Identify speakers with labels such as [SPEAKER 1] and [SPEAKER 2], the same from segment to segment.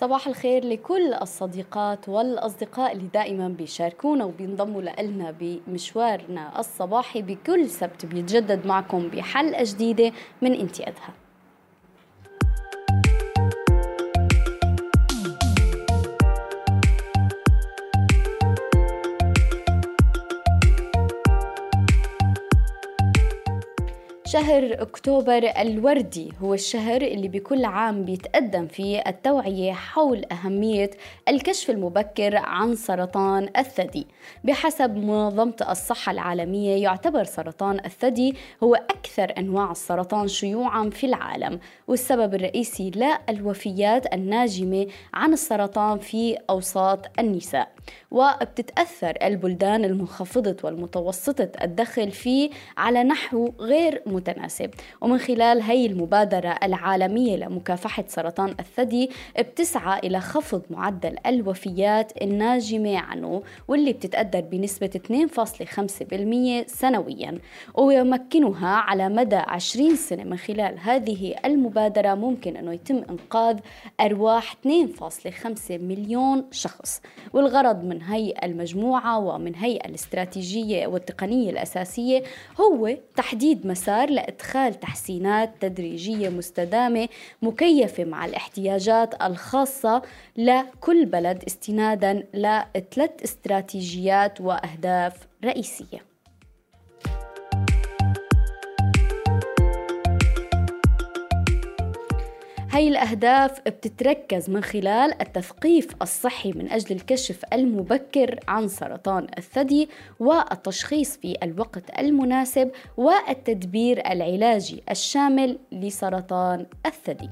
[SPEAKER 1] صباح الخير لكل الصديقات والأصدقاء اللي دائما بيشاركونا وبينضموا لنا بمشوارنا الصباحي بكل سبت بيتجدد معكم بحلقة جديدة من إنتي شهر أكتوبر الوردي هو الشهر اللي بكل عام بيتقدم فيه التوعية حول أهمية الكشف المبكر عن سرطان الثدي. بحسب منظمة الصحة العالمية يعتبر سرطان الثدي هو أكثر أنواع السرطان شيوعا في العالم والسبب الرئيسي للوفيات الناجمة عن السرطان في أوساط النساء. وبتتأثر البلدان المنخفضة والمتوسطة الدخل فيه على نحو غير متناسب. ومن خلال هي المبادرة العالمية لمكافحة سرطان الثدي بتسعى إلى خفض معدل الوفيات الناجمة عنه واللي بتتقدر بنسبة 2.5% سنويا. ويمكنها على مدى 20 سنة من خلال هذه المبادرة ممكن أنه يتم إنقاذ أرواح 2.5 مليون شخص. والغرض من هي المجموعة ومن هي الاستراتيجية والتقنية الأساسية هو تحديد مسار لإدخال تحسينات تدريجية مستدامة مكيفة مع الاحتياجات الخاصة لكل بلد استنادا لثلاث استراتيجيات وأهداف رئيسية. هاي الأهداف بتتركز من خلال التثقيف الصحي من أجل الكشف المبكر عن سرطان الثدي والتشخيص في الوقت المناسب والتدبير العلاجي الشامل لسرطان الثدي.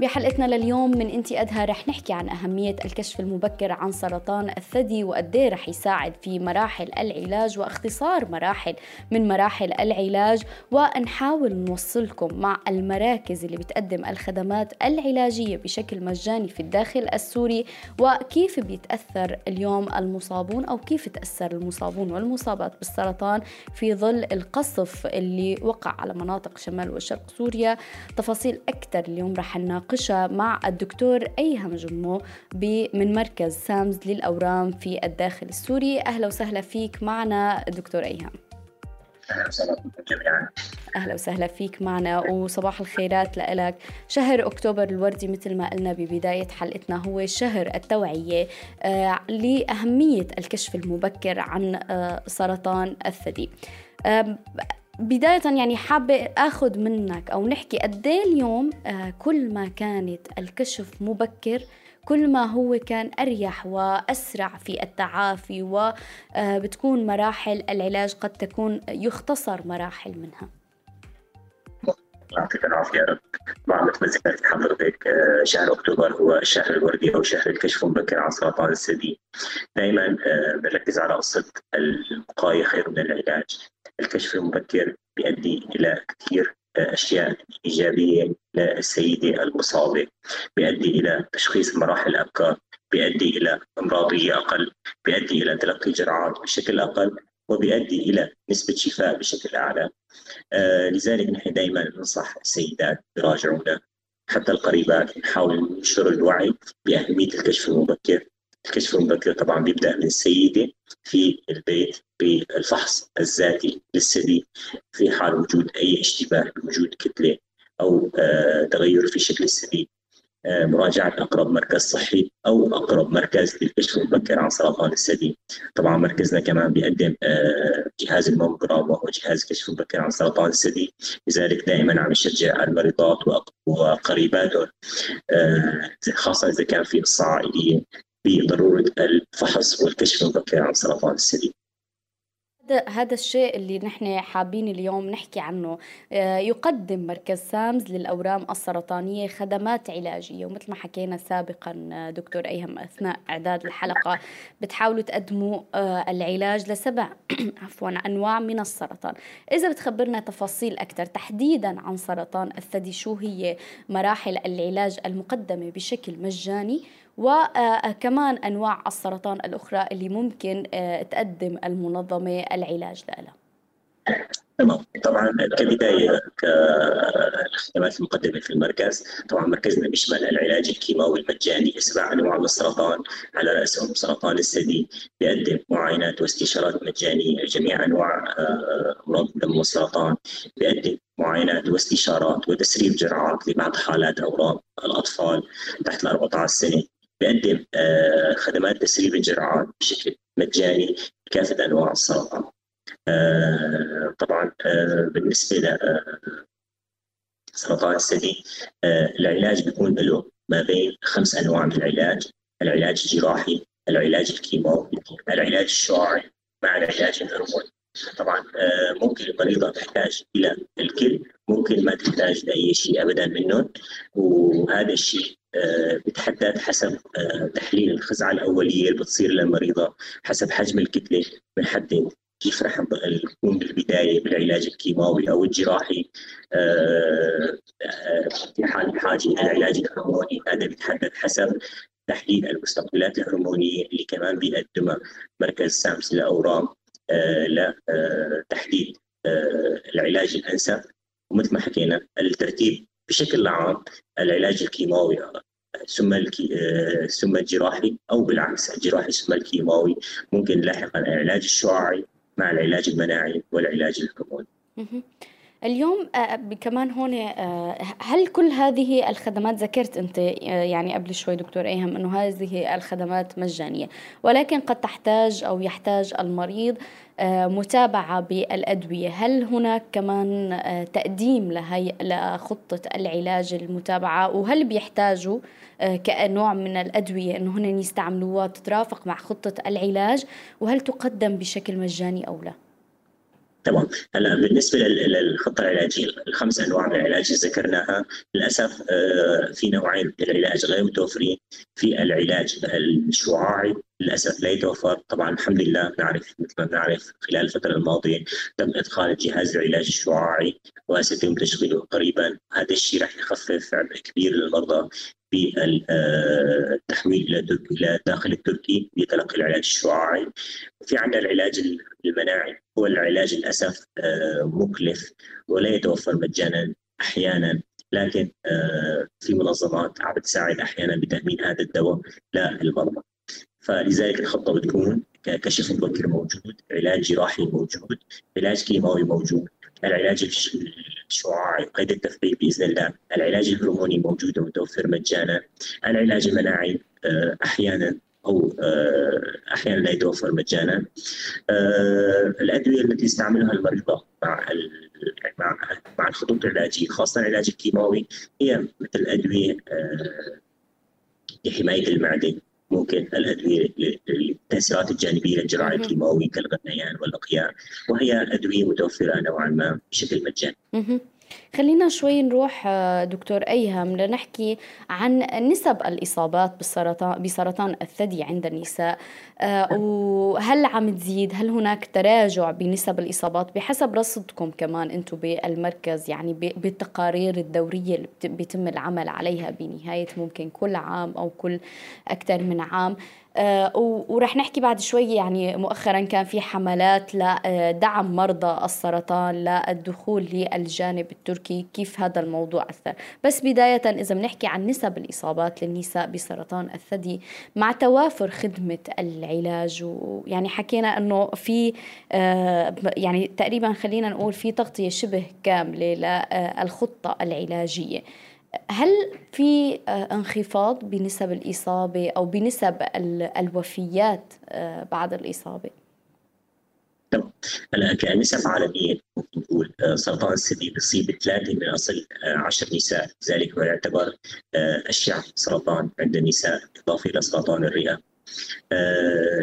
[SPEAKER 1] بحلقتنا لليوم من انتي ادهى رح نحكي عن أهمية الكشف المبكر عن سرطان الثدي وقد إيه رح يساعد في مراحل العلاج واختصار مراحل من مراحل العلاج ونحاول نوصلكم مع المراكز اللي بتقدم الخدمات العلاجية بشكل مجاني في الداخل السوري وكيف بيتأثر اليوم المصابون أو كيف تأثر المصابون والمصابات بالسرطان في ظل القصف اللي وقع على مناطق شمال وشرق سوريا؟ تفاصيل أكثر اليوم رح نناقش نناقشها مع الدكتور أيهم جمو من مركز سامز للأورام في الداخل السوري. أهلا وسهلا فيك معنا دكتور أيهم.
[SPEAKER 2] أهلا وسهلا جميعا.
[SPEAKER 1] أهلا وسهلا فيك معنا وصباح الخيرات لك. شهر أكتوبر الوردي مثل ما قلنا ببداية حلقتنا هو شهر التوعية آه لأهمية الكشف المبكر عن آه سرطان الثدي. آه بداية يعني حابة أخذ منك أو نحكي قد إيه اليوم آه كل ما كانت الكشف مبكر كل ما هو كان أريح وأسرع في التعافي وبتكون آه، مراحل العلاج قد تكون يختصر مراحل منها.
[SPEAKER 2] يعطيك العافية طبعا مثل ما ذكرت حضرتك آه، شهر أكتوبر هو الشهر الوردي أو شهر الكشف المبكر عن سرطان الثدي دائما بنركز على قصة الوقاية خير من العلاج. الكشف المبكر بيؤدي إلى كثير أشياء إيجابية للسيده المصابة بيؤدي إلى تشخيص مراحل الابكار بيؤدي إلى امراضيه أقل بيؤدي إلى تلقي جرعات بشكل أقل وبيؤدي إلى نسبة شفاء بشكل أعلى. آه لذلك نحن دائما ننصح السيدات يراجعونا حتى القريبات نحاول ننشر الوعي بأهمية الكشف المبكر. الكشف المبكر طبعا بيبدأ من السيده في البيت بالفحص الذاتي للثدي في حال وجود أي اشتباه بوجود كتلة أو آه، تغير في شكل الثدي آه، مراجعة أقرب مركز صحي أو أقرب مركز للكشف المبكر عن سرطان الثدي طبعا مركزنا كمان بيقدم آه، جهاز الموموجرام وهو جهاز كشف مبكر عن سرطان الثدي لذلك دائما عم نشجع المريضات وقريباتهم خاصة إذا كان في قصة عائلية بضروره الفحص والكشف المبكر عن سرطان الثدي.
[SPEAKER 1] هذا الشيء اللي نحن حابين اليوم نحكي عنه. آه، يقدم مركز سامز للأورام السرطانية خدمات علاجية ومثل ما حكينا سابقا آه، دكتور أيهم أثناء إعداد الحلقة بتحاولوا تقدموا آه، العلاج لسبع عفوا أنواع من السرطان. إذا بتخبرنا تفاصيل أكثر تحديدا عن سرطان الثدي شو هي مراحل العلاج المقدمة بشكل مجاني؟ وكمان أنواع السرطان الأخرى اللي ممكن آه، تقدم المنظمة العلاج لها.
[SPEAKER 2] تمام. طبعا كبداية كخدمات المقدمة في المركز طبعا مركزنا بيشمل العلاج الكيماوي المجاني لسبع أنواع من السرطان على رأسهم. سرطان الثدي بيقدم معاينات واستشارات مجانية لجميع أنواع آه، أمراض الدم والسرطان بيقدم معاينات واستشارات وتسريب جرعات لبعض حالات أورام الأطفال تحت ال 14 سنة. بيقدم آه، خدمات تسريب الجرعات بشكل مجاني لكافه أنواع السرطان. آه، طبعا آه، بالنسبة ل سرطان الثدي العلاج بيكون له ما بين خمس أنواع من العلاج. العلاج الجراحي العلاج الكيماوي العلاج الشعاعي مع العلاج الهرموني. طبعا ممكن المريضه تحتاج إلى الكل ممكن ما تحتاج لأي شيء ابدا منهم وهذا الشيء بتحدد حسب تحليل الخزعة الأولية اللي بتصير للمريضة حسب حجم الكتلة بنحدد كيف رح نكون بالبداية بالعلاج الكيماوي أو الجراحي في حال الحاجة إلى العلاج الهرموني. هذا بيتحدد حسب تحليل المستقبلات الهرمونية اللي كمان بيقدمها مركز سامس للأورام لتحديد العلاج الأنسب. ومثل ما حكينا الترتيب بشكل عام العلاج الكيماوي ثم ثم الجراحي أو بالعكس الجراحي ثم الكيماوي ممكن لاحقا العلاج الشعاعي مع العلاج المناعي والعلاج الهرموني.
[SPEAKER 1] اليوم آه، كمان هون آه، هل كل هذه الخدمات ذكرت أنت آه، يعني قبل شوي دكتور إيهم إنه هذه الخدمات مجانية ولكن قد تحتاج أو يحتاج المريض متابعة بالأدوية؟ هل هناك كمان تقديم لهي لخطة العلاج المتابعة؟ وهل بيحتاجوا كنوع من الأدوية إنه هن يستعملوها تترافق مع خطة العلاج؟ وهل تقدم بشكل مجاني أو لا؟
[SPEAKER 2] تمام. هلا بالنسبة للخطة العلاجية الخمس أنواع من العلاج اللي ذكرناها. للأسف آه، في نوعين من العلاج غير متوفرين في العلاج الشعاعي للأسف لا يتوفر. طبعا الحمد لله نعرف مثل ما بنعرف خلال الفترة الماضية تم إدخال جهاز العلاج الشعاعي وسيتم تشغيله قريبا. هذا الشيء راح يخفف عبء كبير للمرضى بالتحويل إلى إلى داخل التركي بتلقي العلاج الشعاعي. في عندنا العلاج المناعي. هو العلاج للأسف آه، مكلف ولا يتوفر مجانا أحيانا. لكن آه، في منظمات عم تساعد أحيانا بتأمين هذا الدواء للمرضى. فلذلك الخطة بتكون كشف مبكر موجود علاج جراحي موجود علاج كيماوي موجود. العلاج الشعاعي قيد التثبيت بإذن الله، العلاج الهرموني موجود ومتوفر مجانا، العلاج المناعي آه، أحيانا أو آه، أحيانا لا يتوفر مجانا. آه، الأدوية التي يستعملها المريضة مع مع مع الخطوط العلاجية خاصة العلاج الكيماوي هي مثل ادويه لحماية المعدة. ممكن الادويه للتاثيرات الجانبية للجراحه الكيماوي كالغثيان والأقياء وهي ادويه متوفرة نوعا ما بشكل مجاني.
[SPEAKER 1] خلينا شوي نروح آه، دكتور أيهم لنحكي عن نسب الإصابات بالسرطان بسرطان الثدي عند النساء. آه، وهل عم تزيد؟ هل هناك تراجع بنسب الإصابات؟ بحسب رصدكم كمان أنتم بالمركز يعني بالتقارير الدورية اللي بيتم العمل عليها بنهاية ممكن كل عام أو كل أكثر من عام. ورح نحكي بعد شوي يعني مؤخرا كان في حملات لدعم مرضى السرطان للدخول للجانب التركي كيف هذا الموضوع أثر؟ بس بداية إذا بنحكي عن نسب الإصابات للنساء بسرطان الثدي مع توافر خدمة العلاج ويعني حكينا أنه في آه، يعني تقريبا خلينا نقول في تغطية شبه كاملة للخطة العلاجية. هل في آه، انخفاض بنسب الإصابة أو بنسب الوفيات آه، بعد الإصابة؟
[SPEAKER 2] تمام. هلا كنسب عالمية ممكن نقول آه، سرطان الثدي بيصيب ثلاثة من أصل 10 نساء. ذلك هو يعتبر اشع سرطان عند النساء إضافة إلى سرطان الرئة.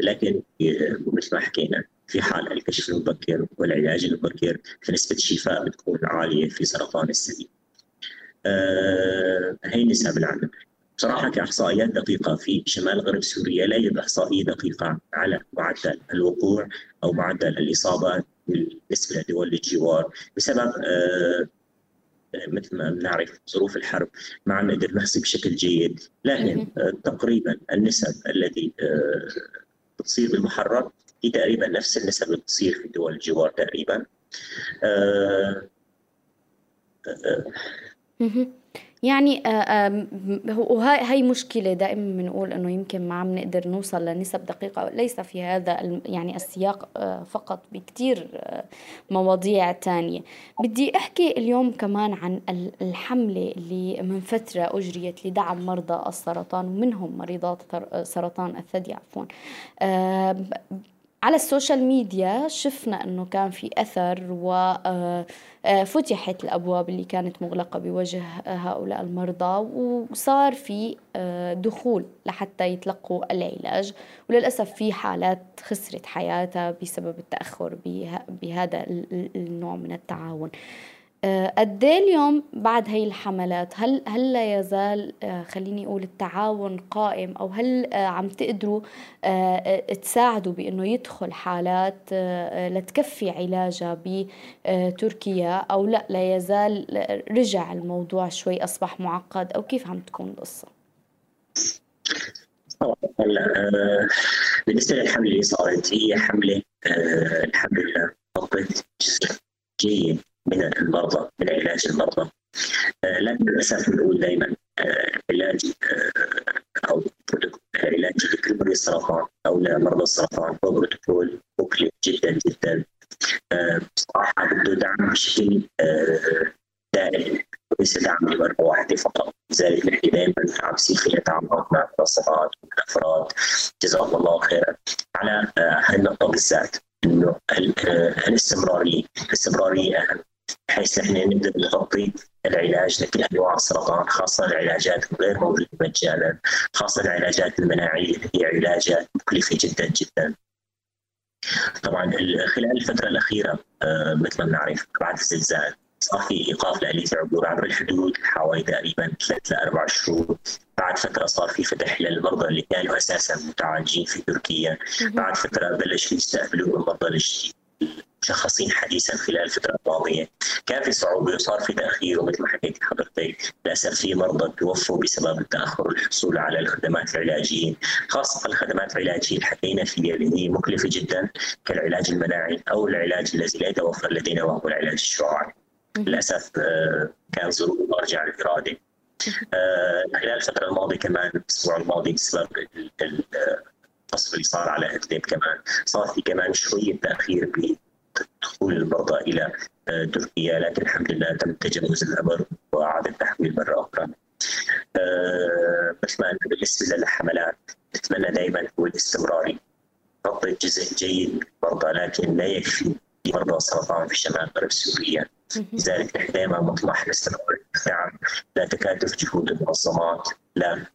[SPEAKER 2] لكن مثل ما حكينا في حال الكشف المبكر والعلاج المبكر فنسبة الشفاء بتكون عالية في سرطان الثدي هي النسب العامة بصراحة كإحصائيات دقيقة في شمال غرب سوريا لا يوجد إحصائية دقيقة على معدل الوقوع أو معدل الإصابات بالنسبة لدول الجوار بسبب آه، مثل ما بنعرف ظروف الحرب. ما عم نقدر نحصي بشكل جيد لكن آه، تقريبا النسب التي بتصير بالمحرر هي تقريبا نفس النسب اللي بتصير في دول الجوار تقريبا.
[SPEAKER 1] يعني وهي هي مشكلة دائما بنقول إنه يمكن ما عم نقدر نوصل لنسب دقيقة ليس في هذا يعني السياق فقط بكثير مواضيع تانية. بدي أحكي اليوم كمان عن الحملة اللي من فترة أجريت لدعم مرضى السرطان ومنهم مريضات سرطان الثدي عفوا. على السوشيال ميديا شفنا إنه كان في أثر وفتحت آه، الأبواب اللي كانت مغلقة بوجه هؤلاء المرضى وصار في آه، دخول لحتى يتلقوا العلاج. وللأسف في حالات خسرت حياتها بسبب التأخر بهذا النوع من التعاون. آه، قد إيه اليوم بعد هي الحملات؟ هل هل لا يزال آه، خليني أقول التعاون قائم؟ أو هل آه، عم تقدروا تساعدوا بإنه يدخل حالات لتكفي علاجها بتركيا أو لا لا يزال رجع الموضوع شوي أصبح معقد؟ أو كيف عم تكون القصة؟
[SPEAKER 2] هلا بالنسبة للحملة اللي صارت هي حمله الحمد لله جيد. من المرضى من علاج المرضى. آه، لكن للأسف نقول دائما آه، علاج آه، أو علاج لكل مريض سرطان أو لمرضى السرطان هو بروتوكول مكلف جدا جدا. صراحة بده دعم بشكل دائم وليس دعم لمرة واحدة فقط. لذلك نحن دائما عم يصير في مع المنظمات والأفراد. جزاهم الله خيرا. على هالنقطة بالذات إنه الاستمرارية. الاستمرارية أهم. بحيث إحنا نبدأ نغطي العلاج لكل انواع السرطان خاصة العلاجات غير موجوده مجانا خاصة العلاجات المناعية هي علاجات مكلفة جدا جدا. طبعا خلال الفترة الأخيرة آه، مثل ما بنعرف بعد الزلزال صار في إيقاف لآلية العبور عبر الحدود حوالي تقريبا ثلاث لاربع شهور. بعد فترة صار في فتح للمرضى اللي كانوا أساسا متعالجين في تركيا. بعد فترة بلش يستقبلوا المرضى الجديد. مشخصين حديثا خلال الفترة الماضيه كان في صعوبة وصار في تأخير ومثل ما حكيت حضرتك للأسف في مرضى توفوا بسبب التأخر الحصول على الخدمات العلاجية. خاصة الخدمات العلاجية اللي حكينا فيها اللي هي مكلفة جدا كالعلاج المناعي أو العلاج الذي لا يتوفر لدينا وهو العلاج الشعاعي. للأسف آه، كان ظروف مرجع الاراده آه، خلال الفترة الماضية كمان الأسبوع الماضي بسبب القصف اللي صار على ادلب كمان صار في كمان شوية تأخير دخول المرضى إلى آه، تركيا لكن الحمد لله تم تجاوز الأمر وأعاد التحويل مرة أخرى. آه، مثل ما بالنسبة للحملات نتمنى دائما هو الاستمراري. نغطي جزء جيد من المرضى لكن لا يكفي مرضى السرطان في شمال غرب سوريا لذلك نحن دائما نطمح لاستمرار الدعم لا تكاتف جهود المنظمات لا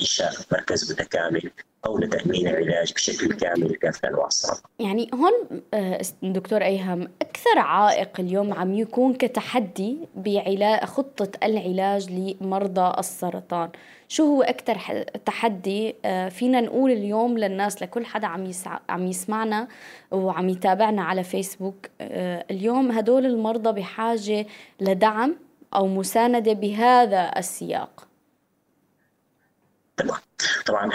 [SPEAKER 2] إنشاء مركز متكامل. أو لتأمين العلاج بشكل كامل أنواع السرطان.
[SPEAKER 1] يعني هون آه، دكتور أيهم أكثر عائق اليوم عم يكون كتحدي بعلاج خطة العلاج لمرضى السرطان، شو هو أكثر تحدي آه، فينا نقول اليوم للناس لكل حدا عم يسع... عم يسمعنا وعم يتابعنا على فيسبوك آه، اليوم هدول المرضى بحاجة لدعم أو مساندة بهذا السياق.
[SPEAKER 2] طبعا طبعا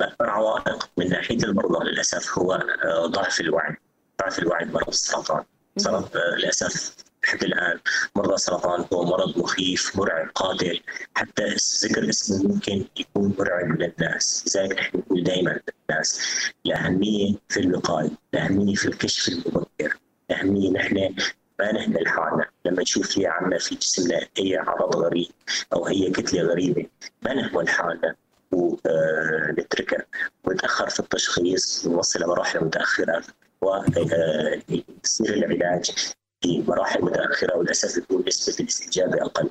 [SPEAKER 2] أكبر عوائق من ناحية المرضى للأسف هو آه، ضعف الوعي ضعف الوعي بمرض السرطان. صارت آه، للأسف لحد الآن مرضى السرطان هو مرض مخيف مرعب قاتل. حتى ذكر اسمه ممكن يكون مرعب للناس لذلك نحن نقول دائما للناس الأهمية في الوقايه الأهمية في الكشف المبكر الأهمية نحن ما نهمل حالنا. لما نشوف في عنا في جسمنا اي عرض غريب أو اي كتلة غريبة ما نهمل حالنا. ونتركه ونتاخر في التشخيص ونوصل لمراحل متأخرة ويصير العلاج. في مراحل متأخرة وللأسف يكون نسبة الاستجابه أقل.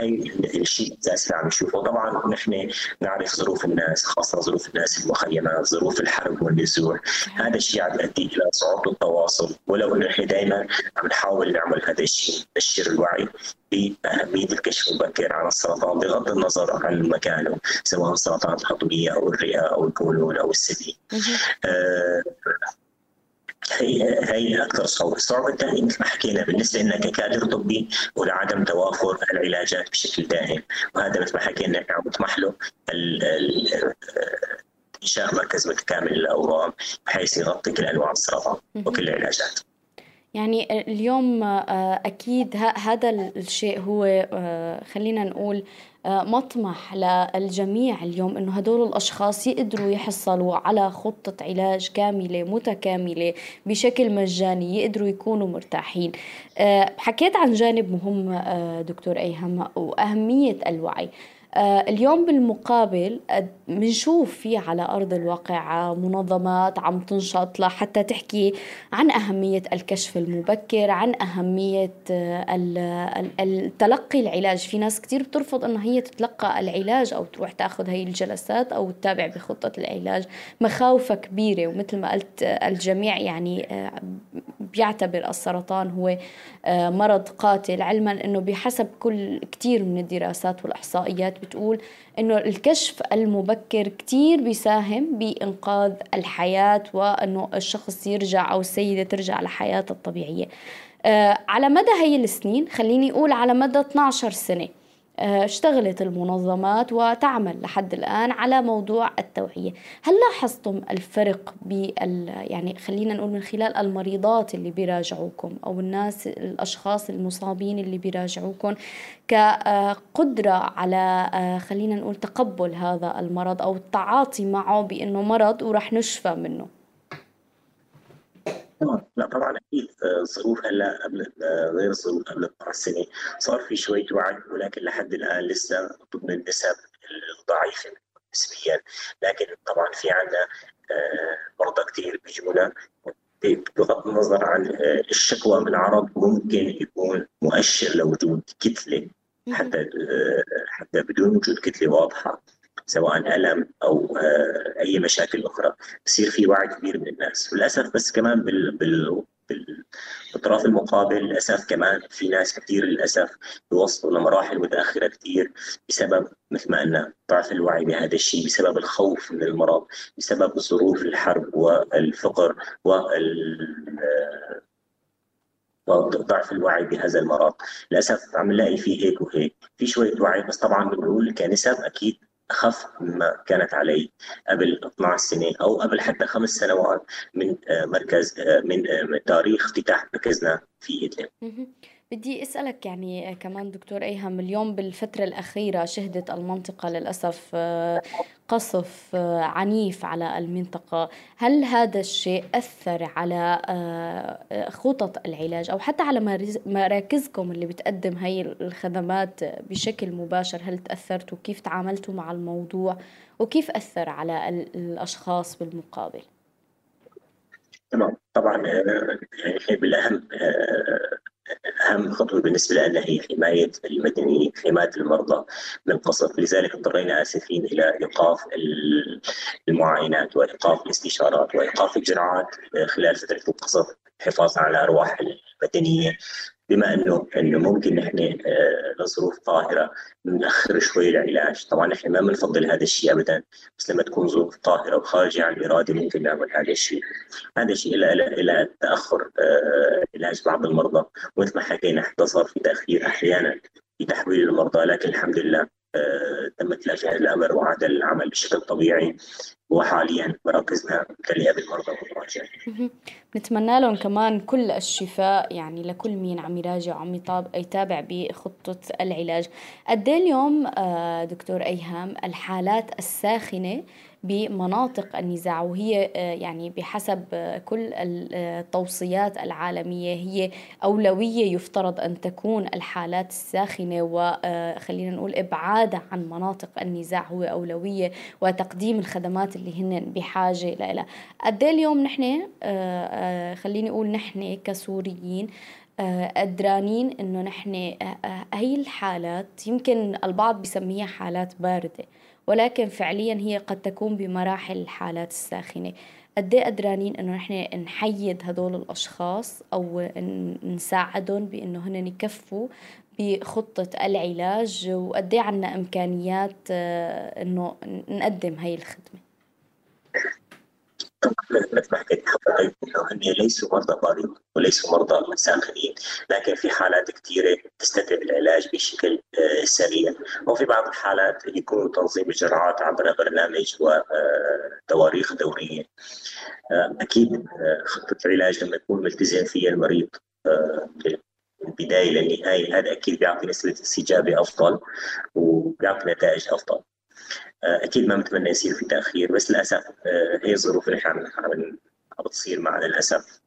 [SPEAKER 2] هي الشيء الاساسي عم نشوفه، طبعا نحن نعرف ظروف الناس خاصة ظروف الناس في المخيمات، ظروف الحرب والنزوع، هذا الشيء عم يؤدي إلى صعوبه التواصل، ولو إنه نحن دائما عم نحاول نعمل هذا الشيء، نشر الوعي بأهمية الكشف المبكر عن السرطان بغض النظر عن مكانه سواء سرطان الحضنية أو الرئة أو الكولون أو الثدي. هي هي أكثر صعوبه، الصعوبه الثانية مثل ما حكينا بالنسبة لنا ككادر طبي ولعدم توافر العلاجات بشكل دائم، وهذا مثل ما حكينا عم نطمح له إنشاء مركز متكامل للأورام بحيث يغطي كل أنواع السرطان وكل العلاجات.
[SPEAKER 1] يعني اليوم آه، أكيد هذا الشيء هو آه، خلينا نقول مطمح للجميع اليوم إنه هدول الأشخاص يقدروا يحصلوا على خطة علاج كاملة متكاملة بشكل مجاني يقدروا يكونوا مرتاحين. حكيت عن جانب مهم دكتور أيهم وأهمية الوعي. آه، اليوم بالمقابل بنشوف في على أرض الواقع منظمات عم تنشط لحتى تحكي عن أهمية الكشف المبكر عن أهمية آه، التلقي العلاج. في ناس كتير بترفض أنه هي تتلقى العلاج أو تروح تأخذ هي الجلسات أو تتابع بخطة العلاج. مخاوفها كبيرة ومثل ما قلت آه، الجميع يعني بيعتبر السرطان هو مرض قاتل علما أنه بحسب كل كتير من الدراسات والإحصائيات بتقول إنه الكشف المبكر كتير بيساهم بإنقاذ الحياة وإنه الشخص يرجع أو السيدة ترجع لحياتها الطبيعية. آه على مدى هي السنين خليني أقول على مدى 12 سنة اشتغلت المنظمات وتعمل لحد الآن على موضوع التوعية. هل لاحظتم الفرق بال يعني خلينا نقول من خلال المريضات اللي بيراجعوكم أو الناس الأشخاص المصابين اللي بيراجعوكم كقدرة على آه، خلينا نقول تقبل هذا المرض أو التعاطي معه بأنه مرض ورح نشفى منه؟
[SPEAKER 2] لا طبعا أكيد الظروف هلا قبل غير الظروف قبل 12 سنه صار في شوية وعي ولكن لحد الآن لسه ضمن النسب الضعيفة نسبيا. لكن طبعا في عندنا آه، مرضى كثير بيجونا. بغض النظر عن آه، الشكوى من عرض ممكن يكون مؤشر لوجود كتلة حتى آه، حتى بدون وجود كتلة واضحة. سواء ألم أو آه، أي مشاكل أخرى بصير في وعي كبير من الناس. وللأسف بس كمان بال, بال بالطرف المقابل للأسف كمان في ناس كثير للأسف بيوصلوا لمراحل متأخرة كثير بسبب مثل ما قلنا ضعف الوعي بهذا الشيء بسبب الخوف من المرض بسبب ظروف الحرب والفقر وال ضعف الوعي بهذا المرض. للأسف عم نلاقي فيه هيك وهيك. في شوية وعي بس طبعا بنقول كنسب أكيد أخف مما كانت عليه قبل 12 سنة أو قبل حتى خمس سنوات من آه، مركز آه، من آه، تاريخ افتتاح مركزنا في ادلب.
[SPEAKER 1] بدي أسألك يعني كمان دكتور ايهم اليوم بالفترة الأخيرة شهدت المنطقة للأسف آه، قصف آه، عنيف على المنطقة. هل هذا الشيء أثر على آه، خطط العلاج أو حتى على مراكزكم اللي بتقدم هي الخدمات بشكل مباشر؟ هل تأثرتوا؟ كيف تعاملتوا مع الموضوع؟ وكيف أثر على الأشخاص بالمقابل؟
[SPEAKER 2] تمام. طبعا يعني بالأهم أهم خطوة بالنسبة لنا هي حماية المدنيين حماية المرضى من القصف لذلك اضطرينا آسفين إلى إيقاف المعاينات وإيقاف الاستشارات وإيقاف الجرعات خلال فترة القصف حفاظا على أرواح المدنية. بما إنه انه ممكن نحن آه، لظروف طاهرة ناخر شوي العلاج، طبعا نحن ما بنفضل هذا الشيء ابدا بس لما تكون ظروف طاهرة وخارجة عن الاراده ممكن نعمل هذا الشيء. هذا الشيء إلى إلى تاخر آه، علاج بعض المرضى. ومثل ما حكينا حتى صار في تأخير أحيانا في تحويل المرضى لكن الحمد لله آه، تم تلافي الامر وعاد العمل بشكل طبيعي. وحاليا مراكزنا ممتلئه بالمرضى والمراجعين.
[SPEAKER 1] نتمنى لهم كمان كل الشفاء يعني لكل مين عم يراجع وعم يتابع بخطة العلاج. قد إيه اليوم آه، دكتور أيهام الحالات الساخنة بمناطق النزاع وهي آه، يعني بحسب آه، كل التوصيات العالمية هي أولوية يفترض أن تكون الحالات الساخنة وخلينا آه، نقول إبعادها عن مناطق النزاع هو أولوية وتقديم الخدمات اللي هن بحاجة لها قد إيه اليوم نحن خليني أقول نحن كسوريين قدرانين إنه نحن هي الحالات يمكن البعض بسميها حالات باردة. ولكن فعليا هي قد تكون بمراحل الحالات الساخنة. قد إيه قدرانين إنه نحن نحيد هدول الأشخاص أو نساعدهم بإنه هن يكفوا بخطة العلاج؟ وقد إيه عنا إمكانيات آه، إنه نقدم هاي الخدمة؟
[SPEAKER 2] مثل ما حكيت هن ليسوا مرضى بارين وليسوا مرضى ساخنين لكن في حالات كثيرة تستدعي العلاج بشكل آه، سريع. وفي بعض الحالات يكون تنظيم الجرعات عبر برنامج وتواريخ دورية. آه، أكيد خطة العلاج لما يكون ملتزم فيها المريض البداية للنهاية هذا أكيد بيعطي نسبة استجابة أفضل وبيعطي نتائج أفضل. أكيد ما بنتمنى يصير في تأخير بس للأسف هي الظروف اللي إحنا عم بتصير معنا للأسف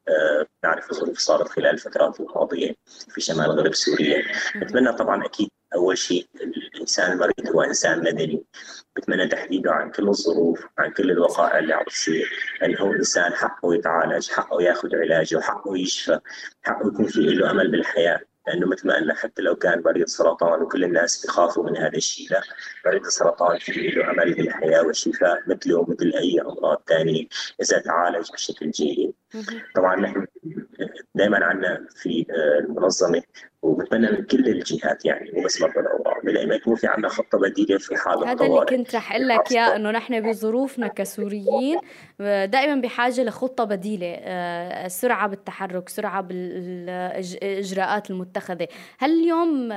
[SPEAKER 2] نعرف الظروف صارت خلال الفترات الماضيه في شمال غرب سوريا. نتمنى طبعا أكيد أول شيء الإنسان المريض هو إنسان مدني. بتمنى تحديده عن كل الظروف عن كل الوقائع اللي عم تصير انه هو إنسان حقه يتعالج حقه ياخذ علاجه حقه يشفى حقه يكون في له أمل بالحياة. لأنه مثل ما قلنا حتى لو كان مريض سرطان وكل الناس بيخافوا من هذا الشيء لا. مريض السرطان في له امل بالحياة والشفاء مثله مثل أي أمراض ثانية إذا تعالج بشكل جيد. طبعا نحن دائما عندنا في المنظمة وبتمنى من كل الجهات يعني مو بس مرضى الاورام لما يكون في عندنا خطة بديلة في حال
[SPEAKER 1] هذا اللي كنت رح أقول لك إياه إنه نحن بظروفنا كسوريين دائما بحاجة لخطة بديلة سرعة بالتحرك سرعة بالإجراءات المتخذة. هل اليوم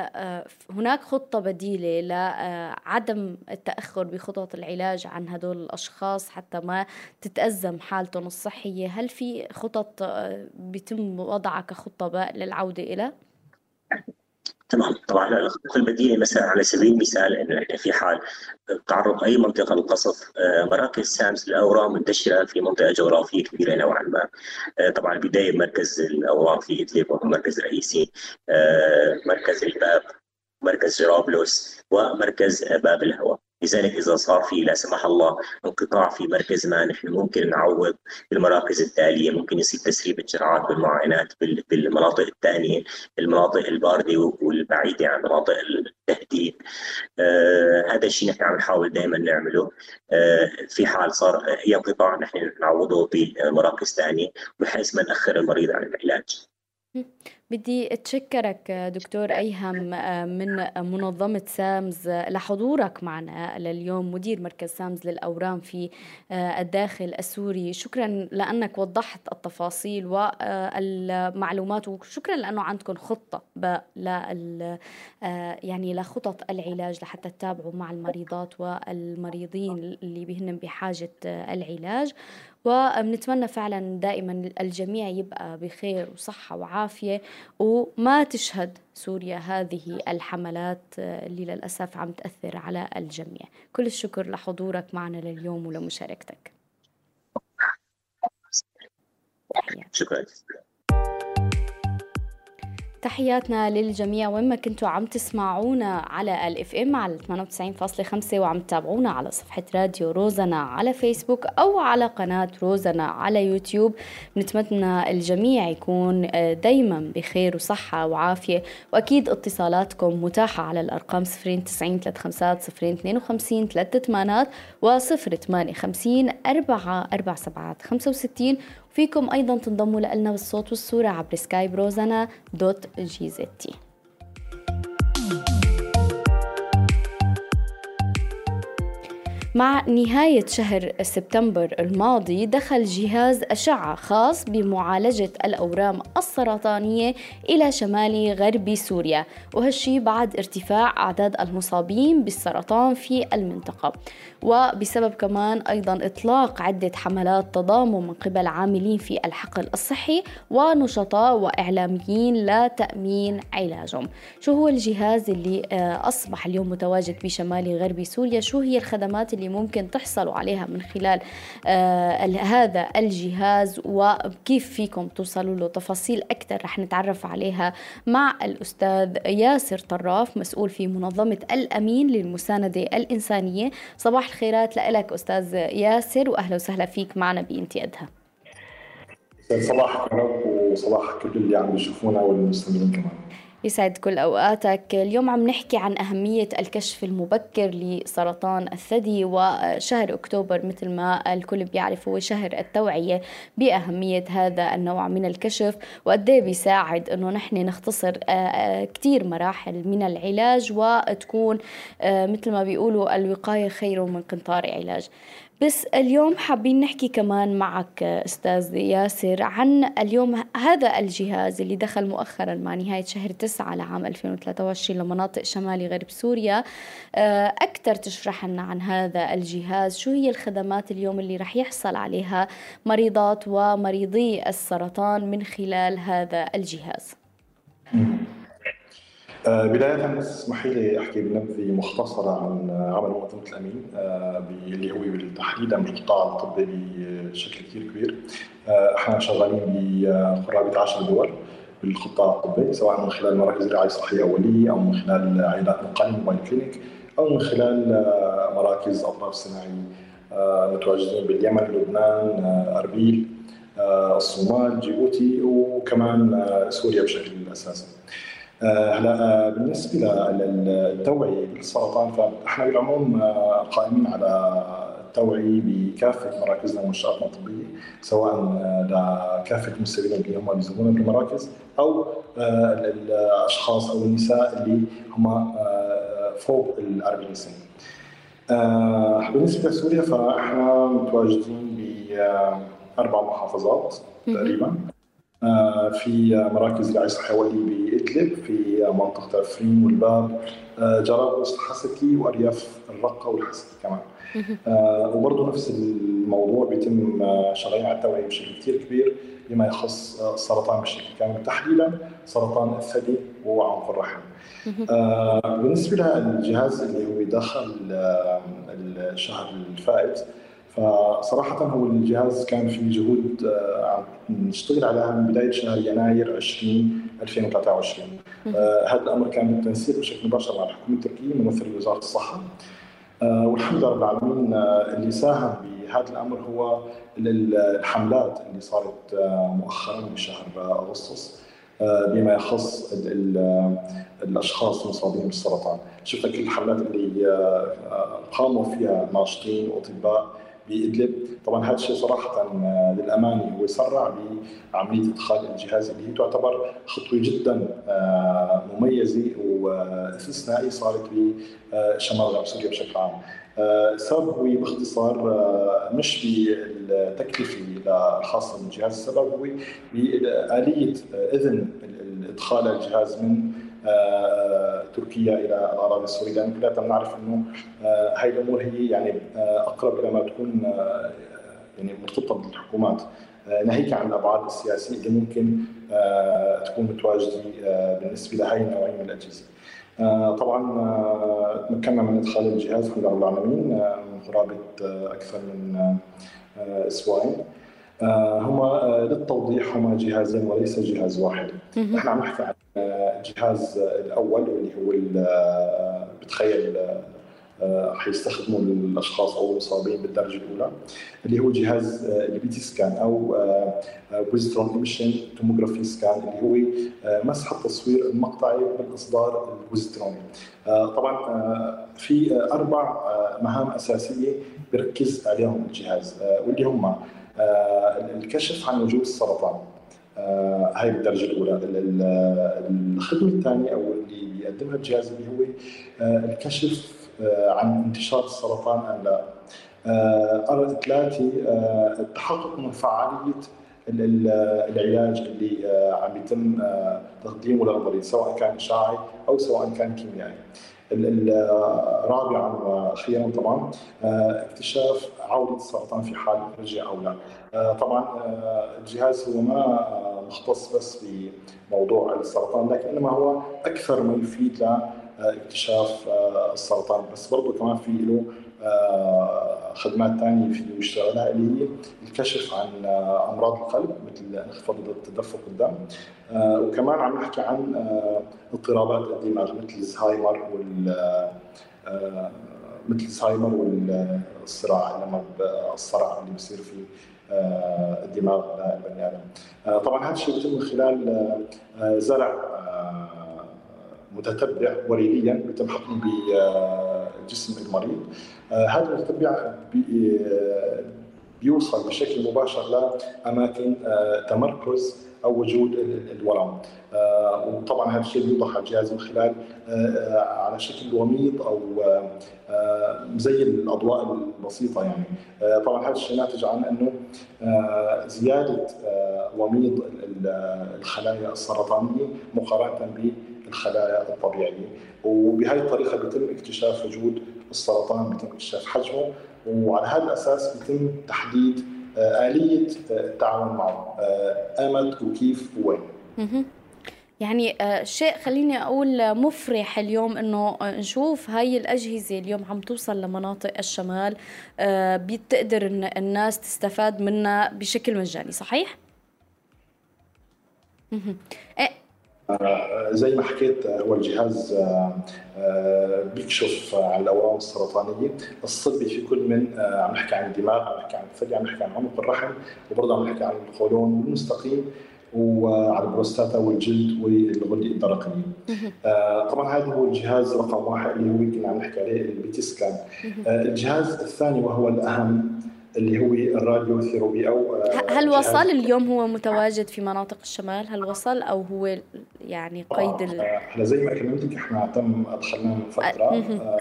[SPEAKER 1] هناك خطة بديلة لعدم التأخر بخطط العلاج عن هدول الأشخاص حتى ما تتأزم حالتهم الصحية؟ هل في خطط بيتم وضعها كخطه للعودة إلى؟
[SPEAKER 2] تمام. طبعا الخطه البديله مثلا على سبيل المثال إنه إحنا في حال تعرض أي منطقة للقصف مراكز سامس للاورام منتشرة في منطقة جغرافية كبيرة نوعا ما. طبعا البدايه بمركز الاورام في إدلب وهو مركز رئيسي مركز الباب مركز جرابلس ومركز باب الهواء. لذلك إذا صار في لا سمح الله انقطاع في مركز ما نحن ممكن نعوض بالمراكز التالية. ممكن يصير تسريب الجرعات والمعاينات بالمناطق الثانية المناطق الباردة والبعيدة عن مناطق التهديد. آه هذا الشيء نحن عم نحاول دائما نعمله. آه في حال صار أي انقطاع نحن نعوضه بمراكز ثانية بحيث ما ناخر المريض عن العلاج.
[SPEAKER 1] بدي أتشكرك دكتور أيهم من منظمة سامز لحضورك معنا لليوم مدير مركز سامز للأورام في الداخل السوري. شكرا لأنك وضحت التفاصيل والمعلومات وشكرا لأنه عندكم خطة لل يعني لخطط العلاج لحتى تتابعوا مع المريضات والمريضين اللي بهن بحاجة العلاج. وبنتمنى فعلا دائما الجميع يبقى بخير وصحة وعافية وما تشهد سوريا هذه الحملات اللي للأسف عم تأثر على الجميع. كل الشكر لحضورك معنا لليوم ولمشاركتك.
[SPEAKER 2] شكرا.
[SPEAKER 1] تحياتنا للجميع. وين ما كنتوا عم تسمعونا على ال FM على 98.5 وعم تتابعونا على صفحة راديو روزنا على فيسبوك أو على قناة روزنا على يوتيوب. بنتمنى الجميع يكون دايما بخير وصحة وعافية. وأكيد اتصالاتكم متاحة على الأرقام 090 35 052 3 8 و 058 4 4 7 65 فيكم أيضا تنضموا لنا بالصوت والصورة عبر سكايب روزانا dot GZT مع نهاية شهر سبتمبر الماضي دخل جهاز أشعة خاص بمعالجة الأورام السرطانية إلى شمال غرب سوريا وهالشي بعد ارتفاع أعداد المصابين بالسرطان في المنطقة. وبسبب كمان أيضا إطلاق عدة حملات تضامن من قبل عاملين في الحقل الصحي ونشطاء وإعلاميين لتأمين علاجهم. شو هو الجهاز اللي أصبح اليوم متواجد بشمال غرب سوريا؟ شو هي الخدمات اللي ممكن تحصلوا عليها من خلال آه هذا الجهاز؟ وكيف فيكم توصلوا له؟ تفاصيل أكثر رح نتعرف عليها مع الأستاذ ياسر طراف مسؤول في منظمة الأمين للمساندة الإنسانية. صباح الخيرات لك أستاذ ياسر وأهلا وسهلا فيك معنا بامتيادها
[SPEAKER 3] صباحكم وصباح كل اللي عم يشوفونا والمستمعين كمان.
[SPEAKER 1] يسعد كل أوقاتك. اليوم عم نحكي عن أهمية الكشف المبكر لسرطان الثدي وشهر أكتوبر مثل ما الكل بيعرف هو شهر التوعية بأهمية هذا النوع من الكشف وقد بيساعد أنه نحن نختصر كتير مراحل من العلاج وتكون مثل ما بيقولوا الوقاية خير من قنطار علاج. بس اليوم حابين نحكي كمان معك أستاذ ياسر عن اليوم هذا الجهاز اللي دخل مؤخرا مع نهاية شهر تسعة لعام 2023 لمناطق شمالي غرب سوريا. آه، أكثر تشرح لنا عن هذا الجهاز شو هي الخدمات اليوم اللي رح يحصل عليها مريضات ومريضي السرطان من خلال هذا الجهاز؟
[SPEAKER 3] بداية اسمحي لي أحكي بنبذة مختصرة عن عمل منظمة الأمين آه، اللي هو تحديدا بالقطاع الطبي بشكل كثير كبير آه، إحنا شغالين بقرابة 10 دول بالقطاع الطبي سواء من خلال مراكز رعاية صحية أولية أو من خلال عيادات نقل موبايل كلينيك أو من خلال مراكز أطراف صناعية متواجدين باليمن، لبنان، أربيل، الصومال، جيبوتي وكمان سوريا بشكل أساسي. آه، هلا آه، بالنسبة للتوعية بالسرطان فاحنا بالعموم آه، قائمين على التوعية بكافة مراكزنا ومنشآتنا الطبية سواء لكافه المستفيدين اللي هم بيزورون بالمراكز أو الاشخاص أو النساء اللي هم فوق ال 40 سنه. بالنسبة لسوريا فاحنا متواجدين بأربع محافظات تقريبا آه، في مراكز صحية ولي بإدلب في منطقة عفرين والباب آه، جرابلس الحسكي وأرياف الرقة والحسكي كمان. آه، وبرضه نفس الموضوع بيتم شغالين على التوعية بشكل كثير كبير بما يخص السرطان بشكل كامل. تحديدا سرطان الثدي وعنق الرحم. بالنسبة للجهاز اللي هو دخل الشهر الفائت فصراحة هو الجهاز كان في جهود آه، نشتغل عليها من بداية شهر يناير 20 2023 آه، هذا الأمر كان بالتنسيق بشكل مباشر مع الحكومة التركية ممثل وزارة الصحة. آه، والحمد لله رب العالمين اللي ساهم بهذا الأمر هو الحملات اللي صارت مؤخرا بشهر أغسطس بما يخص الأشخاص المصابين بالسرطان، شفنا كل الحملات اللي قاموا فيها ناشطين وأطباء بادلب طبعا هذا الشيء صراحة آه، للأمانة هو سرع بعملية إدخال الجهاز اللي هي تعتبر خطوة جدا آه، مميزة وإستثنائية صارت بشمال غرب سوريا بشكل عام. آه، السبب هو باختصار مش بالتكلفة الخاصه بالجهاز، السبب هو بآلية إذن إدخال الجهاز من آه، تركيا إلى الاراضي السورية لأن كلنا بنعرف إنه آه، هاي الأمور هي يعني آه، أقرب إلى ما تكون يعني مرتبطة بالحكومات ناهيك عن الأبعاد السياسية اللي ممكن تكون متواجدة بالنسبة لهي النوعيه من الأجهزة. طبعا تمكنا من إدخال الجهاز الحمد لله العالمين من قرابة أكثر من أسبوعين. هما للتوضيح هما جهازين وليس جهاز واحد. نحن عم نحكي عن الجهاز الأول واللي هو بتخيل آه، حيستخدمه الأشخاص أو المصابين بالدرجة الأولى اللي هو جهاز ال PET scan أو positron emission tomography scan اللي هو آه، مسح التصوير المقطعي بالاصدار البوزيتروني آه، طبعا في أربع مهام أساسية بيركز عليهم الجهاز. واللي هم الكشف عن وجود السرطان. آه، هاي بالدرجه الأولى. الخدمة الثانية أو اللي بيقدمها الجهاز اللي هو آه، الكشف آه، عن انتشار السرطان أم لا. ثلاثة التحقق من فعالية العلاج اللي عم يتم تقديمه للمريض سواء كان اشعاعي أو سواء كان كيميائي. رابعا وأخيرا طبعا اكتشاف عودة السرطان في حال رجع أو لا. طبعا الجهاز هو ما مختص بس بموضوع السرطان لكن إنما هو أكثر ما يفيد لاكتشاف السرطان بس برضه كمان في له خدمات ثانية فيه يشتغلها اللي هي الكشف عن أمراض القلب مثل انخفاض تدفق الدم وكمان عم نحكي عن اضطرابات الدماغ مثل الزهايمر وال مثل الزهايمر والصراع لما الصرع اللي بصير في الدماغ البني آدم. طبعا هذا الشيء بيتم من خلال زرع متتبع وريديا بيتم حقنه بجسم المريض. هذا المتتبع بيوصل بشكل مباشر لاماكن تمركز أو وجود الورم. آه، وطبعا هذا الشيء بيوضح على الجهاز من خلال آه، على شكل وميض أو آه، زي الأضواء البسيطة يعني. طبعا هذا الشيء ناتج عن أنه زيادة وميض الخلايا السرطانية مقارنة بالخلايا الطبيعية. وبهذه الطريقة بيتم اكتشاف وجود السرطان بيتم اكتشاف حجمه. وعلى هذا الأساس بيتم تحديد آه، آلية التعامل معه. آه، أمد وكيف وين.
[SPEAKER 1] يعني آه، شيء خليني أقول مفرح اليوم إنه نشوف هاي الأجهزة اليوم عم توصل لمناطق الشمال. بتقدر الناس تستفاد منها بشكل مجاني صحيح؟
[SPEAKER 3] آه، زي ما حكيت آه، هو الجهاز آه، بيكشف عن الأورام السرطانية الصلبي في كل من عم نحكي عن الدماغ عم نحكي عن الثدي عم نحكي عن عنق الرحم وبرضه عم نحكي عن القولون والمستقيم وعلى البروستاتا والجلد والغدة الدرقية. طبعا هذا هو الجهاز رقم واحد اللي هو كنا عم نحكي عليه ال PET scan. الجهاز الثاني وهو الأهم اللي هو ال radiotherapy أو
[SPEAKER 1] آه، هل وصل؟ اليوم هو متواجد في مناطق الشمال هل وصل أو هو يعني قيد ال...
[SPEAKER 3] إحنا زي ما كلمتك إحنا تم ادخلناه من فترة آه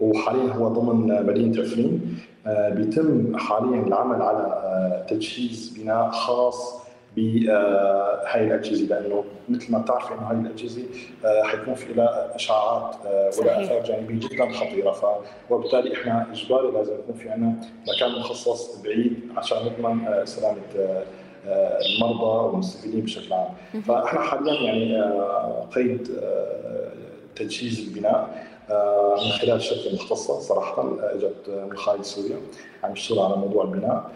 [SPEAKER 3] وحاليا هو ضمن مدينة عفرين آه بيتم حاليا العمل على آه تجهيز بناء خاص بهاي الأجهزة لأنه مثل ما بتعرفي إنه هاي الأجهزة آه، حيكون في لها أشعاعات آه، ولا اثار جانبيه جدا خطيرة. ف وبالتالي إحنا إجباري لازم يكون في عندنا مكان مخصص بعيد عشان نضمن آه، سلامة المرضى والمستفيدين بشكل عام. فاحنا حاليا يعني قيد تجهيز البناء من خلال شركة مختصة صراحة إجت من خارج سوريا عم يشتغل على موضوع البناء. آه،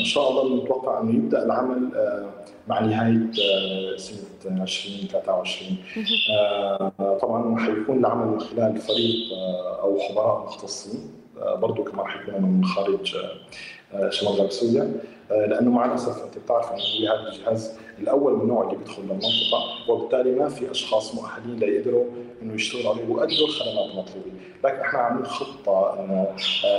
[SPEAKER 3] إن شاء الله نتوقع إنه يبدأ العمل آه، مع نهاية آه، سنة 2023 طبعا حيكون العمل من خلال فريق أو خبراء مختصين. برضه كمان حيكونوا من خارج شمال غرب سوريا. لأنه مع الاسف أنت بتعرف إنه هذا الجهاز الأول من نوعه اللي بيدخل للمنطقه وبالتالي ما في أشخاص مؤهلين ليقدروا إنه يشتغلوا عليه ويؤدوا الخدمات المطلوبة، لكن إحنا عاملين خطه إنه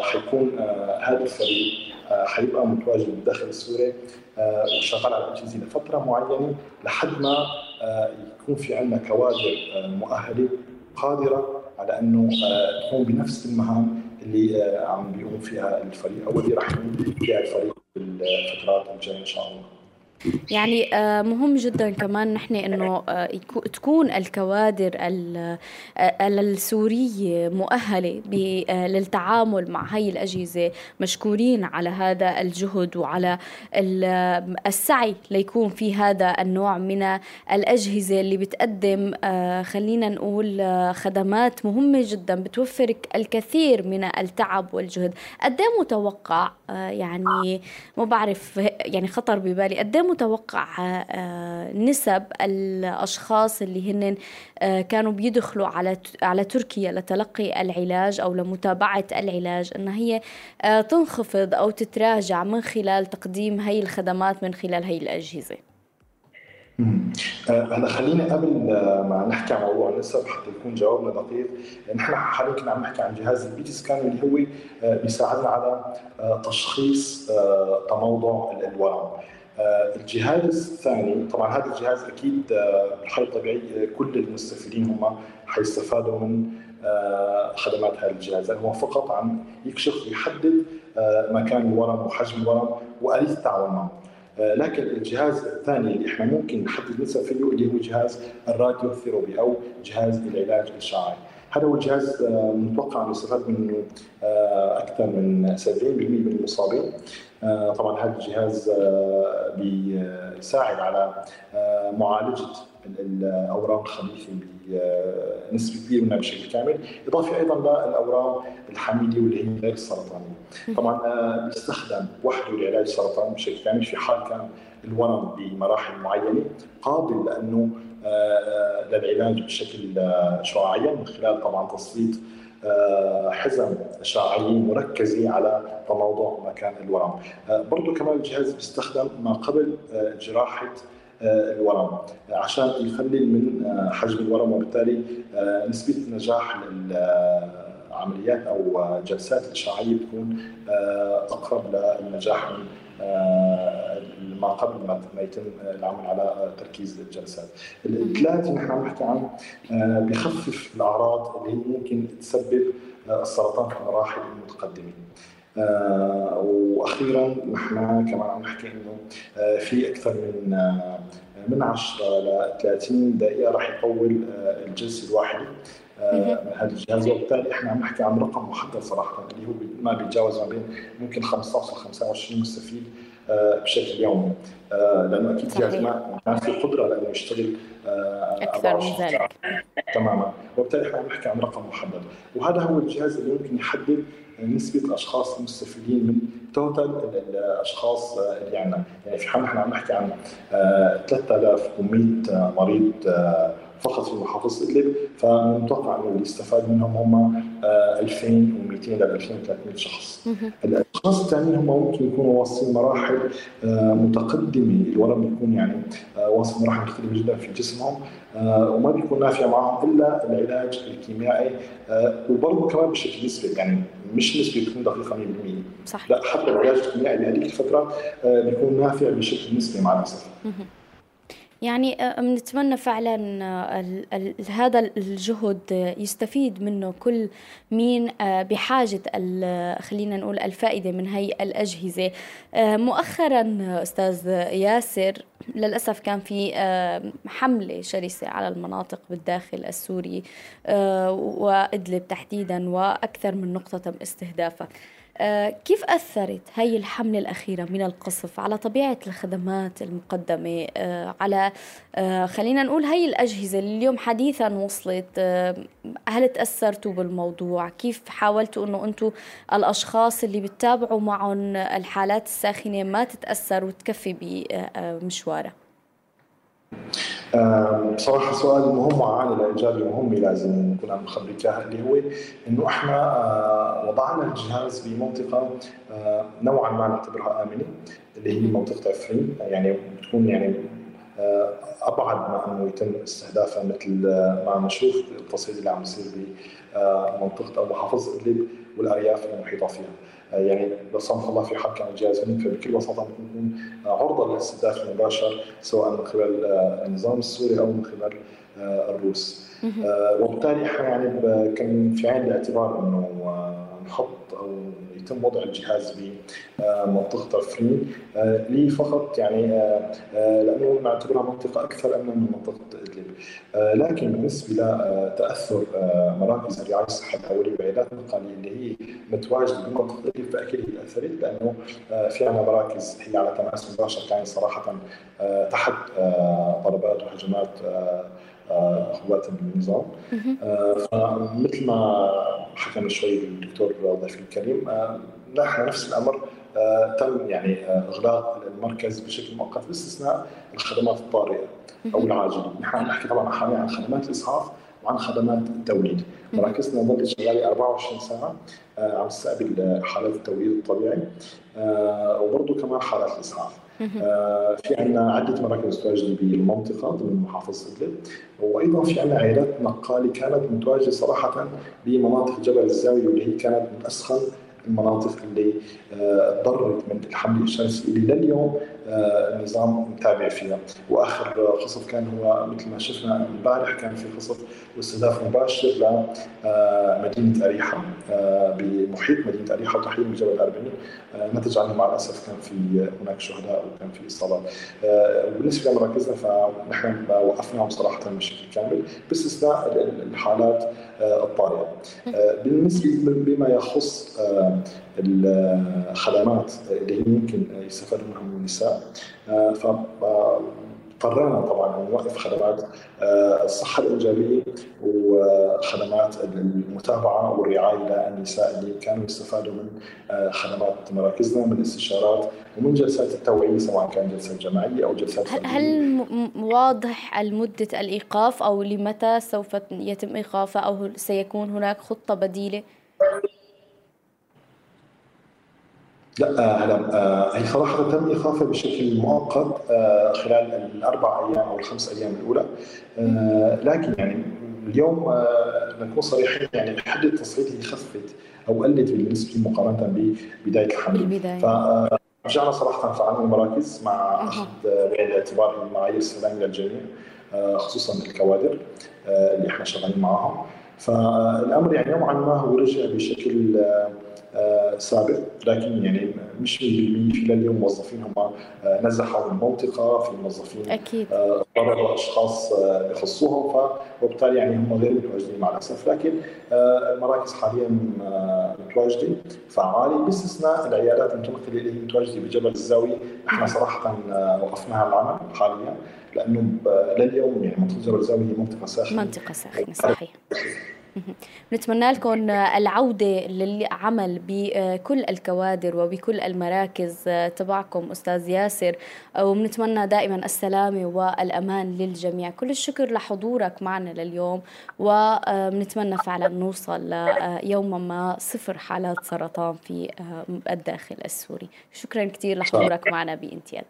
[SPEAKER 3] حيكون هذا الفريق حيبقى متواجد بالداخل السوري آه، وشغال على الاجهزه لفترة معينة لحد ما آه، يكون في عندنا كوادر آه، مؤهلة قادرة على إنه تقوم بنفس المهام اللي عم بيقوم فيها الفريق أو اللي راح يقوم فيها الفريق بالفترات الجاية إن شاء الله.
[SPEAKER 1] يعني آه، مهم جدا كمان نحن إنه آه، تكون الكوادر آه، السورية مؤهلة للتعامل مع هي الأجهزة مشكورين على هذا الجهد وعلى السعي ليكون في هذا النوع من الأجهزة اللي بتقدم خلينا نقول خدمات مهمة جدا بتوفر الكثير من التعب والجهد. قد إيه متوقع؟ يعني ما بعرف يعني خطر ببالي. قد إيه متوقع آه، نسب الأشخاص اللي هن آه، كانوا بيدخلوا على على تركيا لتلقي العلاج أو لمتابعة العلاج ان هي آه، تنخفض أو تتراجع من خلال تقديم هي الخدمات من خلال هي الأجهزة.
[SPEAKER 3] هلا خلينا قبل ما نحكي عن موضوع النسب حتى يكون جوابنا دقيق. نحن حاليا كنا عم نحكي عن جهاز البيتي سكان اللي هو بيساعدنا على تشخيص تموضع آه، الجهاز الثاني طبعا هذا الجهاز أكيد آه، بالحاله الطبيعيه آه، كل المستفيدين هم حيستفادوا من خدمات هذا الجهاز. هو فقط عم يكشف ويحدد مكان الورم وحجم الورم واليه التعامل معه. لكن الجهاز الثاني اللي إحنا ممكن نحدد نسب فيه اللي هو جهاز الراديو ثيروبي أو جهاز العلاج الإشعاعي. هذا هو الجهاز متوقع انه يستفاد منه أكثر من 70% من المصابين. آه، طبعا هذا الجهاز آه، بيساعد على آه، معالجة الاورام الخبيثه بنسبه كبيرة منها بشكل كامل، إضافة أيضا للاورام الحميده واللي هي غير السرطانيه. طبعا بيستخدم وحده لعلاج السرطان بشكل كامل في حال كان الورم بمراحل معينة قابل لأنه للعلاج بشكل شعاعيا من خلال طبعا تسليط آه، حزم اشعاعيه مركزه على تموضع مكان الورم. آه، برضه كمان الجهاز بيستخدم ما قبل آه، جراحة الورم. عشان يقلل من حجم الورم وبالتالي نسبة النجاح عمليات أو جلسات اشعاعيه بتكون أقرب للنجاح من ما قبل ما يتم العمل على تركيز الجلسات. الثلاثه نحن عم نحكي عن بخفف الأعراض اللي ممكن تسبب السرطان في المراحل المتقدمه. آه وأخيرا نحن كمان عم نحكي إنه آه في أكثر من آه من 10 ل 30 دقيقة راح يطول آه الجلسة الواحدة هذا الجهاز. وبالتالي إحنا عم نحكي عن رقم محدد صراحة اللي هو ما بيتجاوز ما بين ممكن 15 ل 25 مستفيد بشكل يومي. لأنه أكيد الجهاز ما في قدرة لأنه يشتغل
[SPEAKER 1] أكثر من ذلك.
[SPEAKER 3] تماما. وبالتالي إحنا عم نحكي عن رقم محدد. وهذا هو الجهاز اللي ممكن يحدد نسبة الاشخاص المستفيدين من توتال الأشخاص اللي عندنا. يعني في حال نحن عم نحكي عن 3100 مريض فقط في محافظه إدلب فمتوقع إنه اللي استفاد منهم هم 2200 ل 2300 شخص. الأشخاص الثانيين هم ممكن يكونوا واصلين مراحل متقدمة الورم بيكون يعني واصل مراحل متقدمه جدا في جسمهم وما بيكون نافع معهم إلا العلاج الكيميائي وبرضه كمان بشكل نسبي يعني مش نسبه بتكون دقيقة 100%
[SPEAKER 1] صح
[SPEAKER 3] لا حتى العلاج الكيميائي بهذيك الفترة بيكون نافع بشكل نسبي مع الأسف.
[SPEAKER 1] يعني بنتمنى فعلا هذا الجهد يستفيد منه كل مين بحاجة خلينا نقول الفائدة من هي الأجهزة. مؤخرا أستاذ ياسر للأسف كان في حملة شرسة على المناطق بالداخل السوري وإدلب تحديدا وأكثر من نقطة تم استهدافها. كيف أثرت هي الحملة الأخيرة من القصف على طبيعة الخدمات المقدمة؟ على خلينا نقول هي الأجهزة اللي اليوم حديثا وصلت هل تأثرتوا بالموضوع؟ كيف حاولتوا أنه أنتم الأشخاص اللي بتتابعوا معهم الحالات الساخنة ما تتأثر وتكفي بمشوارها؟
[SPEAKER 3] بصراحة سؤال مهم وعالي الاجابه مهمه لازم نكون عم نخبرك اياها اللي هو إنه إحنا وضعنا الجهاز بمنطقه نوعا ما نعتبرها آمنة اللي هي منطقة عفرين يعني بتكون يعني أبعد ما إنه يتم استهدافها مثل ما عم نشوف التصعيد اللي عم يصير بمنطقة أو محافظة إدلب والأرياف المحيطة فيها. يعني لا سمح الله في كان الجهاز هناك فبكل بساطة بنكون عرضة للاستهداف المباشر سواء من قبل النظام السوري أو من قبل الروس. وبالتالي يعني كان في عين الاعتبار إنه نحط أو يتم وضع الجهاز بمنطقة عفرين لي فقط يعني لأنه نعتبرها منطقة أكثر امنا من منطقة إدلب. لكن بالنسبة لتاثر مراكز الرعاية الصحية الاوليه وعيادات النقاليه اللي هي متواجدة بمنطقة إدلب فأكيد هي تأثرت لأنه في عندنا مراكز هي على تماس مباشر. كانت صراحة تحت ضربات وهجمات قوات النظام. فمثل ما حكى شوي الدكتور ضيفي الكريم نحن نفس الأمر تم يعني إغلاق المركز بشكل مؤقت باستثناء الخدمات الطارئة أو العاجلة، نحن نحكي طبعا حاليا عن خدمات الإسعاف وعن خدمات التوليد، مراكزنا ظلت شغاله 24 ساعه عم تستقبل حالات التوليد الطبيعي وبرضه كمان حالات الإسعاف. في عندنا عدة مراكز متواجده بالمنطقة ضمن محافظة ادلب وأيضا في عندنا عيادات نقاله كانت متواجدة صراحة بمناطق جبل الزاوية واللي هي كانت من اسخن المناطق اللي تضررت من الحمله الشمسي. اللي لليوم النظام متابع فيها. وآخر قصف كان هو مثل ما شفنا امبارح كان في قصف واستهداف مباشر لمدينه أريحة بمحيط مدينة أريحة وتحديدا بجبل الأربعين. نتج عنه مع الأسف كان في هناك شهداء وكان في إصابات. بالنسبة لمراكزنا فنحن وقفناهم صراحة بشكل كامل باستثناء الحالات الطارئة. بالنسبة بما يخص الخدمات اللي ممكن يستفاد منها النساء فاضطرينا طبعا نوقف خدمات الصحة الإيجابية وخدمات المتابعة والرعاية للنساء اللي كانوا يستفادوا من خدمات مراكزنا من الاستشارات ومن جلسات التوعية سواء كان جلسات جماعية أو جلسات
[SPEAKER 1] هل, هل واضح مده الإيقاف أو لمتى سوف يتم إيقافه أو سيكون هناك خطة بديلة؟
[SPEAKER 3] لا هلا هي صراحة تم إيقافها بشكل مؤقت خلال الأربع أيام أو الخمس أيام الأولى. لكن يعني اليوم نكون صريحين يعني حده التصعيد اللي خفت أو قلت بالنسبة مقارنة ببداية الحملة.
[SPEAKER 1] بالبدايه
[SPEAKER 3] رجعنا صراحة فعلنا المراكز مع اخذ بعين الاعتبار المعايير السلام للجميع خصوصا الكوادر اللي إحنا شغالين معاهم. فالامر يعني نوعا ما هو رجع بشكل سابق. لكن يعني مش 100% في لليوم موظفين هم آه، نزحوا المنطقة في موظفين
[SPEAKER 1] أكيد.
[SPEAKER 3] ضربوا أشخاص آه، يخصوهم وبالتالي يعني هم غير متواجدين مع الأسف. لكن آه، المراكز حاليا متواجدة فعالي. باستثناء العيادات المتنقله اللي متواجدة بجبل الزاوية إحنا صراحة وقفنا العمل حاليا لأنه لليوم يعني منطقة جبل الزاوية هي منطقة ساخنة.
[SPEAKER 1] منطقة ساخنة صحيح. نتمنى لكم العودة للعمل بكل الكوادر وبكل المراكز تبعكم أستاذ ياسر. وبنتمنى دائما السلامة والأمان للجميع. كل الشكر لحضورك معنا لليوم. وبنتمنى فعلا نوصل يوما ما صفر حالات سرطان في الداخل السوري. شكرا كثير لحضورك معنا بانتياد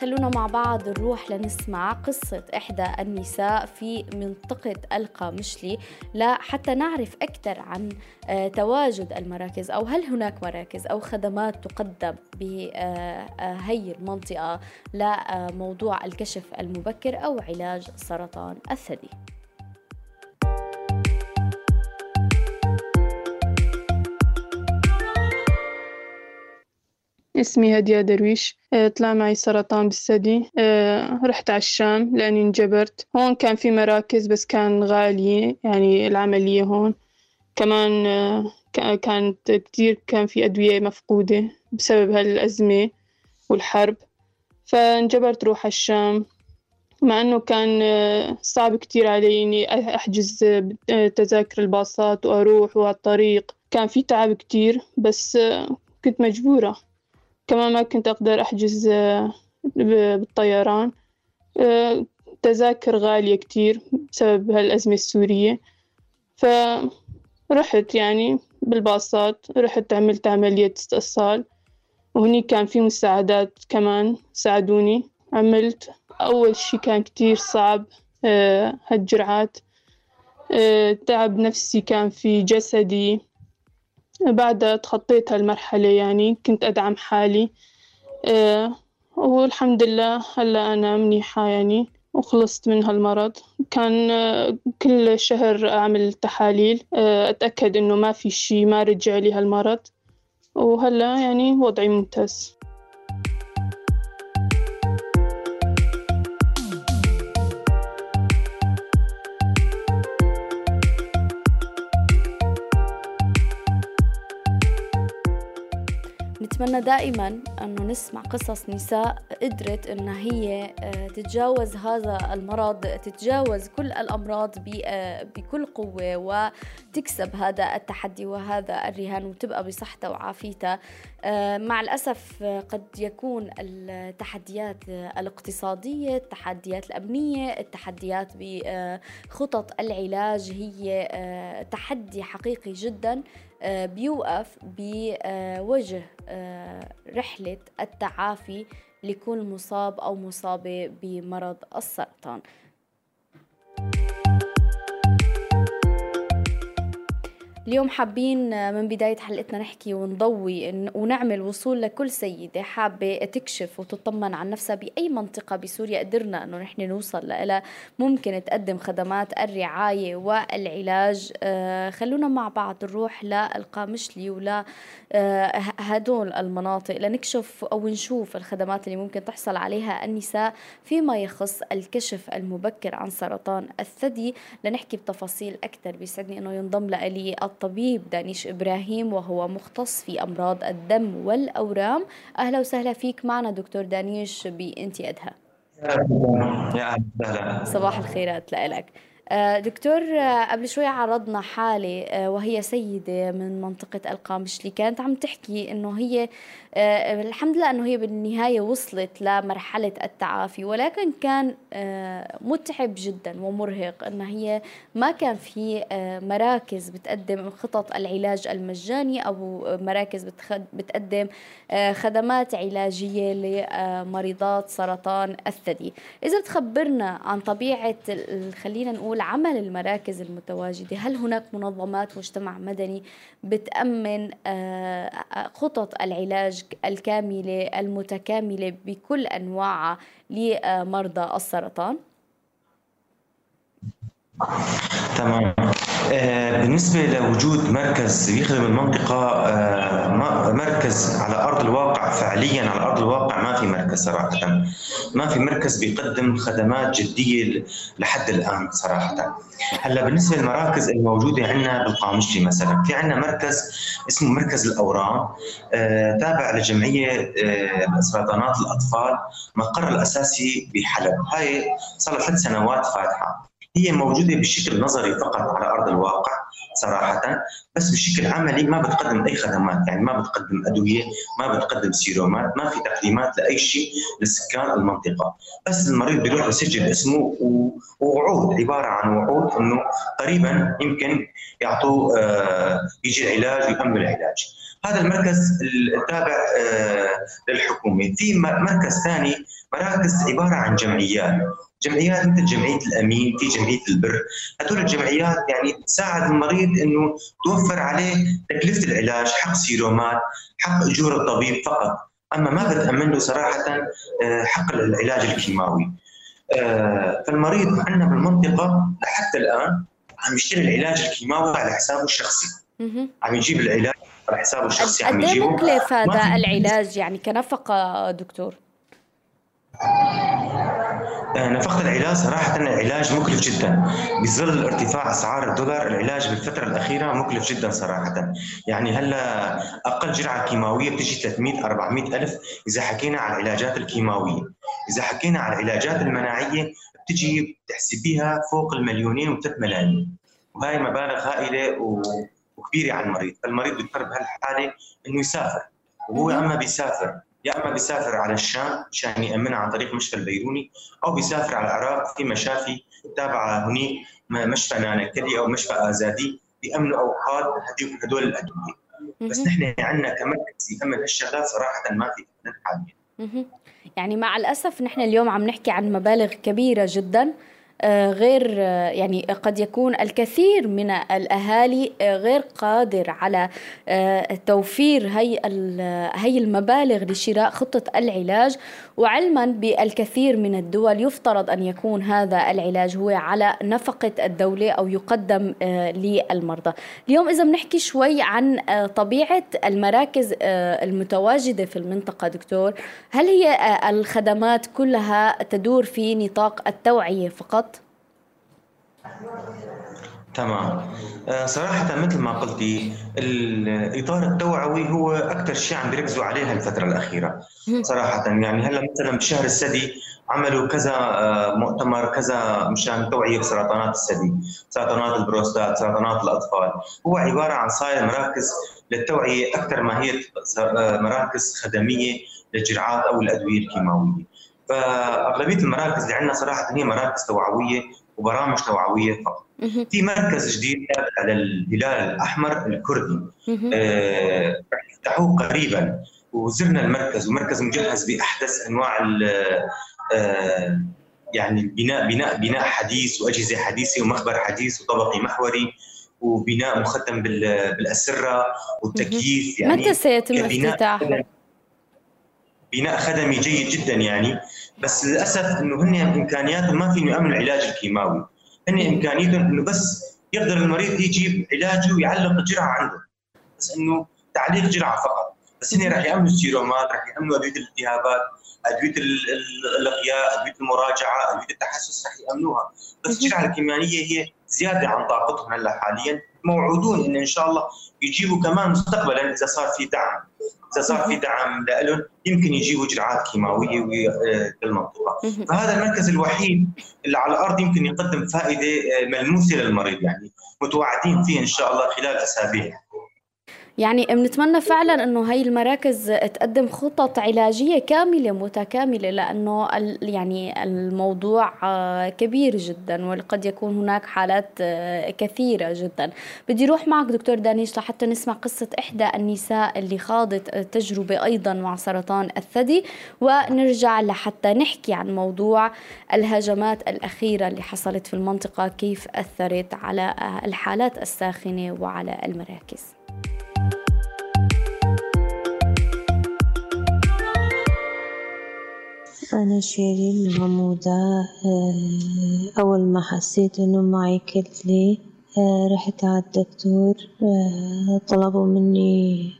[SPEAKER 1] خلونا مع بعض نروح لنسمع قصة إحدى النساء في منطقة القامشلي. لحتى نعرف أكثر عن آه، تواجد المراكز أو هل هناك مراكز أو خدمات تقدم بهي آه، المنطقة. لموضوع الكشف المبكر أو علاج سرطان الثدي.
[SPEAKER 4] اسمي هدية درويش. آه، طلع معي سرطان بالثدي. آه، رحت على الشام لأني انجبرت. هون كان في مراكز بس كان غالية يعني العملية هون. كمان آه، كانت كتير كان في أدوية مفقودة بسبب هالأزمة والحرب. فانجبرت روح على الشام. مع أنه كان صعب كتير علي إني أحجز تذاكر الباصات وأروح وعالطريق كان في تعب كتير بس كنت مجبورة. كمان ما كنت أقدر أحجز آه، بالطيران. آه، تذاكر غالية كتير بسبب هالأزمة السورية. فرحت يعني بالباصات رحت عملت عملية استئصال وهني كان في مساعدات كمان ساعدوني. عملت أول شي كان كتير صعب آه، هالجرعات. تعب نفسي كان في جسدي. بعدها تخطيت هالمرحلة يعني كنت أدعم حالي. أه والحمد لله هلأ أنا منيحة يعني وخلصت من هالمرض. كان أه كل شهر أعمل تحاليل. أه أتأكد إنه ما في شي ما رجع لي هالمرض. وهلأ يعني وضعي ممتاز.
[SPEAKER 1] نتمنى دائما أنه نسمع قصص نساء قدرت أنها هي آه، تتجاوز هذا المرض تتجاوز كل الأمراض آه، بكل قوة وتكسب هذا التحدي وهذا الرهان وتبقى بصحتها وعافيتها. آه، مع الأسف قد يكون التحديات الاقتصادية التحديات الأمنية التحديات بخطط العلاج هي تحدي حقيقي جدا. بيوقف بوجه آه، رحلة التعافي لكل مصاب أو مصابة بمرض السرطان. اليوم حابين من بداية حلقتنا نحكي ونضوي ونعمل وصول لكل سيدة حابة تكشف وتطمن عن نفسها بأي منطقة بسوريا قدرنا أنه نحن نوصل لها ممكن تقدم خدمات الرعاية والعلاج آه، خلونا مع بعض نروح للقامشلي ولا آه، هدول المناطق لنكشف أو نشوف الخدمات اللي ممكن تحصل عليها النساء فيما يخص الكشف المبكر عن سرطان الثدي. لنحكي بتفاصيل أكثر بيسعدني أنه ينضم لي الطبيب دانيش إبراهيم وهو مختص في أمراض الدم والأورام. أهلا وسهلا فيك معنا دكتور دانيش
[SPEAKER 5] يا أهلا
[SPEAKER 1] صباح الخيرات لك. دكتور آه، قبل شوي عرضنا حالة آه، وهي سيدة من منطقة القامشلي كانت عم تحكي إنه هي الحمد لله إنه هي بالنهاية وصلت لمرحلة التعافي ولكن كان متعب جدا ومرهق انه هي ما كان في مراكز بتقدم خطط العلاج المجاني أو مراكز بتقدم خدمات علاجية لمريضات سرطان الثدي. إذا بتخبرنا عن طبيعة خلينا نقول نقول عمل المراكز المتواجدة هل هناك منظمات مجتمع مدني بتأمن آه، خطط العلاج الكاملة المتكاملة بكل أنواعها لمرضى السرطان؟
[SPEAKER 5] تمام بالنسبة لوجود مركز يخدم المنطقة آه، مركز على أرض الواقع فعليا على أرض الواقع ما في مركز صراحة. ما في مركز بيقدم خدمات جدية لحد الآن صراحة. هلأ بالنسبة للمراكز الموجودة عندنا بالقامشلي مثلا في عندنا مركز اسمه مركز الأورام آه، تابع لجمعية سرطانات الأطفال مقر الأساسي بحلب. هاي صار ثلاث سنوات فاتحة. هي موجودة بشكل نظري فقط على أرض الواقع صراحة بس بشكل عملي ما بتقدم أي خدمات يعني ما بتقدم أدوية ما بتقدم سيرومات ما في تقديمات لأي شيء لسكان المنطقة. بس المريض بيروح يسجل اسمه ووعود عبارة عن وعود إنه قريبا يمكن يعطوه آه، يجي العلاج ويكمل العلاج. هذا المركز التابع آه، للحكومة. في مركز ثاني مراكز عبارة عن جمعيات. جمعيات مثل جمعية الأمين في جمعية البر. هذول الجمعيات يعني تساعد المريض إنه توفر عليه تكلفة العلاج حق سيرومات حق أجور الطبيب فقط. أما ما بتأمن له صراحة آه، حق العلاج الكيماوي. آه، فالمريض عندنا بالمنطقة لحتى الآن عم يشتري العلاج الكيماوي على حسابه الشخصي. عم يجيب العلاج على حسابه الشخصي
[SPEAKER 1] عم يجيبه. قد مكلف هذا العلاج يعني كنفقة دكتور؟
[SPEAKER 5] آه، نفقة العلاج صراحة العلاج مكلف جدا. بظل ارتفاع أسعار الدولار العلاج بالفترة الأخيرة مكلف جدا صراحة. يعني هلأ أقل جرعة كيماوية بتجي 300 400 ألف إذا حكينا على العلاجات الكيماوية. إذا حكينا على العلاجات المناعية بتجي تحسبيها فوق المليونين وثلاث ملايين. وهي مبالغ هائلة وكبيرة على المريض. فالمريض بيضطر بهالحالة إنه يسافر. وهو أما بيسافر يا أما بيسافر على الشام عشان يامنها عن طريق مشفى البيروني أو بيسافر على العراق في مشافي تابعة هني مشفى نانكلي أو مشفى آزادي بيأمنوا أوقات هدول الأدوية. بس نحن عندنا كمركز يامن هالشغلات صراحة ما في حاليا.
[SPEAKER 1] يعني مع الأسف نحن اليوم عم نحكي عن مبالغ كبيرة جدا. غير آه، يعني قد يكون الكثير من الأهالي آه، غير قادر على توفير هي هي المبالغ لشراء خطة العلاج. وعلما بالكثير من الدول يفترض أن يكون هذا العلاج هو على نفقة الدولة أو يقدم للمرضى. اليوم إذا بنحكي شوي عن طبيعة المراكز المتواجدة في المنطقة دكتور، هل هي الخدمات كلها تدور في نطاق التوعية فقط
[SPEAKER 5] تمام آه، صراحة مثل ما قلتي الإطار التوعوي هو أكثر شيء عم بيركزوا عليه الفترة الأخيرة صراحة يعني هلأ مثلا بشهر الثدي عملوا كذا آه، مؤتمر كذا مشان توعية بسرطانات الثدي، سرطانات البروستات، سرطانات الأطفال، هو عبارة عن صاير مراكز للتوعية أكثر ما هي آه، مراكز خدمية للجرعات أو الأدوية الكيماوية. فأغلبية المراكز اللي عندنا صراحة هي مراكز توعوية وبرامج توعوية فقط. في مركز جديد على الهلال الأحمر الكردي. آه راح يفتحوه قريبا. وزرنا المركز ومركز مجهز بأحدث أنواع آه يعني البناء بناء بناء حديث وأجهزة حديثة ومخبر حديث وطبقي محوري وبناء مخدم بالأسرة والتكييف.
[SPEAKER 1] يعني متى سيتم افتتاحه؟
[SPEAKER 5] بناء خدمي جيد جدا يعني. بس للأسف إنه هن إمكانياتهم ما فيهم يامنوا العلاج الكيماوي. هن امكانيتهم إنه بس يقدر المريض يجي بعلاجه ويعلق الجرعة عنده. بس إنه تعليق جرعة فقط. بس هن راح يأمنوا السيرومات راح يأمنوا أدوية الالتهابات أدوية الأغياء أدوية المراجعة أدوية التحسس راح يأمنوها. بس الجرعة الكيميائية هي زيادة عن طاقتهم هلا حاليا. موعودون ان إن شاء الله يجيبوا كمان مستقبلا إذا صار في دعم. صار في دعم لهم يمكن يجيبوا جرعات كيماوية للمنطقه فهذا المركز الوحيد اللي على الأرض يمكن يقدم فائدة ملموسة للمريض يعني متوعدين فيه إن شاء الله خلال أسابيع.
[SPEAKER 1] يعني بنتمنى فعلا إنه هاي المراكز تقدم خطط علاجية كاملة متكاملة لأنه يعني الموضوع آه، كبير جدا وقد يكون هناك حالات آه، كثيرة جدا. بدي أروح معك دكتور دانيش لحتى نسمع قصة إحدى النساء اللي خاضت تجربة أيضا مع سرطان الثدي. ونرجع لحتى نحكي عن موضوع الهجمات الأخيرة اللي حصلت في المنطقة كيف أثرت على الحالات الساخنة وعلى المراكز.
[SPEAKER 6] أنا شيرين غمودة آه، أول ما حسيت إنه معي كتلة آه، رحت على الدكتور آه، طلبوا مني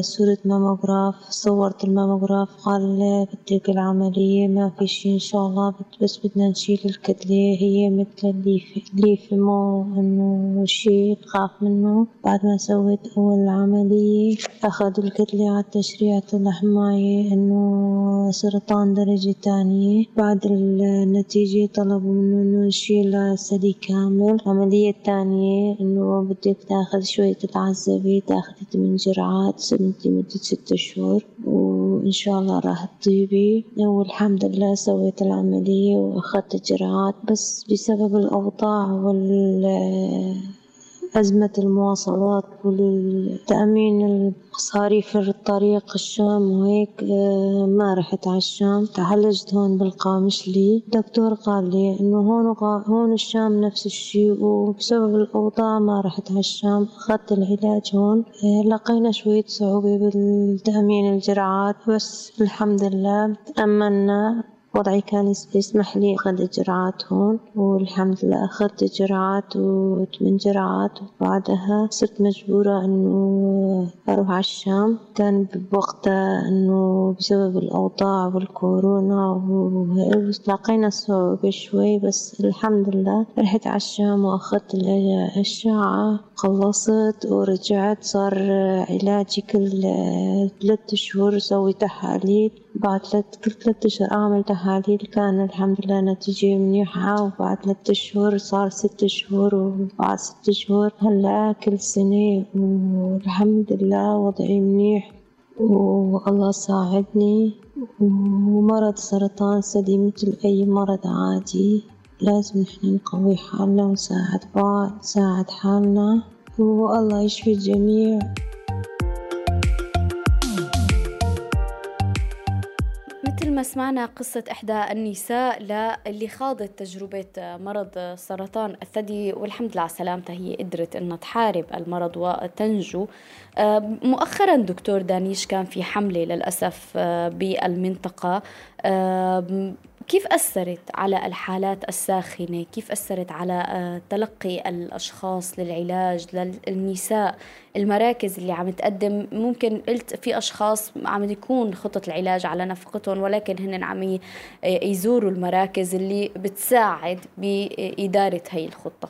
[SPEAKER 6] صورة ماموغراف صورت الماموغراف قال بدك العملية ما في شي إن شاء الله بس بدنا نشيل الكتلة هي مثل الليفة الليفة مو إنه شي تخاف منه. بعد ما سويت أول عملية أخدوا الكتلة على طلع معي إنه سرطان درجة تانية. بعد النتيجة طلبوا مني إنه نشيل الثدي كامل. العملية التانية إنه بدك تاخذ شوية تتعذبي تاخذي ثمان جرعات. جرعات سنتي لمدة ست شهور وإن شاء الله راح تطيبي. والحمد لله سويت العملية وأخذت الجرعات بس بسبب الأوضاع وال أزمة المواصلات والتأمين المصاريف الطريق الشام وهيك آه، ما رحت على الشام. تعالجت هون بالقامشلي الدكتور قال لي إنه هون هون الشام نفس الشيء وبسبب الأوضاع ما رحت على الشام. أخذت العلاج هون. آه، لقينا شوية صعوبة بالتأمين الجرعات بس الحمد لله تأمنا وضعي كان يسمح لي أخذ إجراءات هون والحمد لله أخذت إجراءات وثمان جرعات وبعدها صرت مجبورة إنه أروح على الشام. كان بوقتها إنه بسبب الأوضاع والكورونا ولقينا صعوبة شوي بس الحمد لله رحت على الشام وأخذت الأشعة خلصت ورجعت صار علاجي كل ثلاثة شهور سوي تحاليل. بعد ثلاث أشهر أعمل تحاليل كان الحمد لله نتيجة منيحة وبعد ثلاثة شهور صار ست شهور وبعد ست شهور هلا كل سنة والحمد لله وضعي منيح والله ساعدني. ومرض سرطان ثدي مثل أي مرض عادي. لازم نحن نقوي حالنا ونساعد بعض نساعد حالنا. والله يشفي الجميع.
[SPEAKER 1] ما سمعنا قصة إحدى النساء اللي خاضت تجربة مرض سرطان الثدي. والحمد لله على سلامتها هي قدرت أنها تحارب المرض وتنجو. آه، مؤخرا دكتور دانيش كان في حملة للأسف آه، بالمنطقة. آه، كيف أثرت على الحالات الساخنة؟ كيف أثرت على آه، تلقي الأشخاص للعلاج للنساء؟ المراكز اللي عم تقدم ممكن قلت في أشخاص عم يكون خطة العلاج على نفقتهم ولكن هن عم يزوروا المراكز اللي بتساعد بإدارة هي الخطة.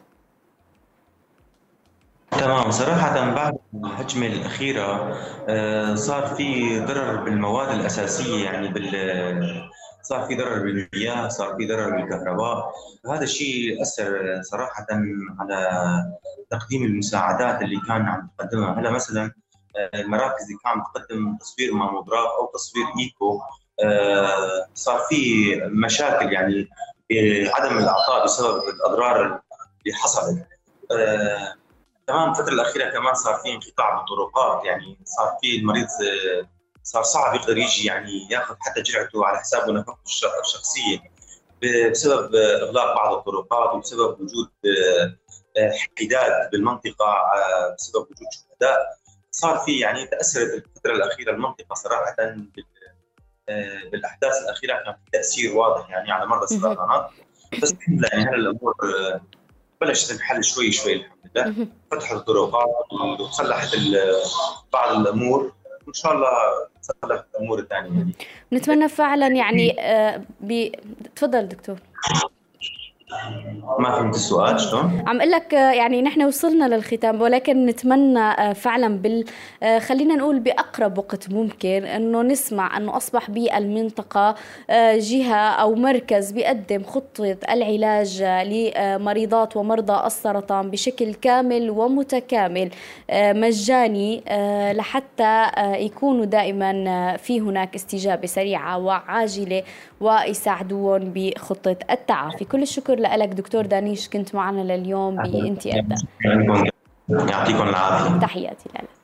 [SPEAKER 5] تمام. صراحة بعد الهجمة الأخيرة آه، صار في ضرر بالمواد الأساسية يعني بال صار في ضرر بالمياه صار في ضرر بالكهرباء. هذا الشيء أثر صراحة على تقديم المساعدات اللي كان عم تقدمها. هلا مثلا آه، المراكز اللي كانت تقدم تصوير ماموغراف أو تصوير إيكو آه، صار في مشاكل يعني بعدم الإعطاء بسبب الأضرار اللي حصلت. آه، تمام الفترة الأخيرة كمان صار في انقطاع بالطرقات يعني صار في المريض صار صعب يقدر يجي يعني ياخذ حتى جرعته على حساب نفقته الشخصية. بسبب إغلاق بعض الطرقات وبسبب وجود آه، حداد بالمنطقة آه، بسبب وجود شهداء صار في يعني تاثرت الفترة الأخيرة المنطقة صراحة آه، بالأحداث الأخيرة كان في تأثير واضح يعني على مرضى السرطانات بس يعني هلا الأمور بلشت تنحل شوي شوي الحمد لله. فتحت الطرقات وصلحت بعض الأمور وان شاء الله تصلح الأمور الثانية يعني
[SPEAKER 1] نتمنى فعلا يعني آه،. تفضل دكتور
[SPEAKER 5] ما فهمت السؤال شلون؟
[SPEAKER 1] عم أقول لك يعني نحن وصلنا للختام ولكن نتمنى آه، فعلا بال آه، خلينا نقول بأقرب وقت ممكن إنه نسمع إنه أصبح بالمنطقة آه، جهة أو مركز بيقدم خطة العلاج لمريضات ومرضى السرطان بشكل كامل ومتكامل مجاني لحتى يكونوا دائما في هناك استجابة سريعة وعاجلة ويساعدوهم بخطة التعافي. كل الشكر لك دكتور دانيش كنت معنا لليوم بانتي أدى
[SPEAKER 5] يعطيكم العافية.
[SPEAKER 1] تحياتي لك.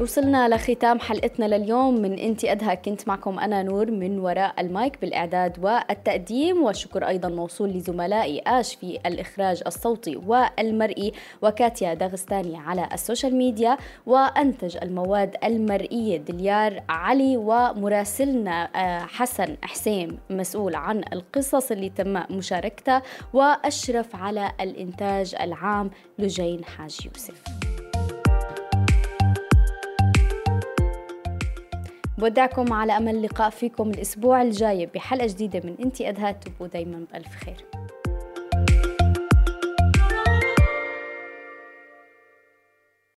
[SPEAKER 1] وصلنا لختام حلقتنا لليوم. من انتي أدهى كنت معكم أنا نور من وراء المايك بالإعداد والتقديم. والشكر أيضا موصول لزملائي آش في الإخراج الصوتي والمرئي وكاتيا داغستاني على ال social media. وأنتج المواد المرئية دليار علي ومراسلنا آه، حسن حسين مسؤول عن القصص اللي تم مشاركتها. وأشرف على الإنتاج العام لجين حاج يوسف. بودعكم على أمل اللقاء فيكم الأسبوع الجاي بحلقة جديدة من أنتي أدها تبقوا دايما بألف خير.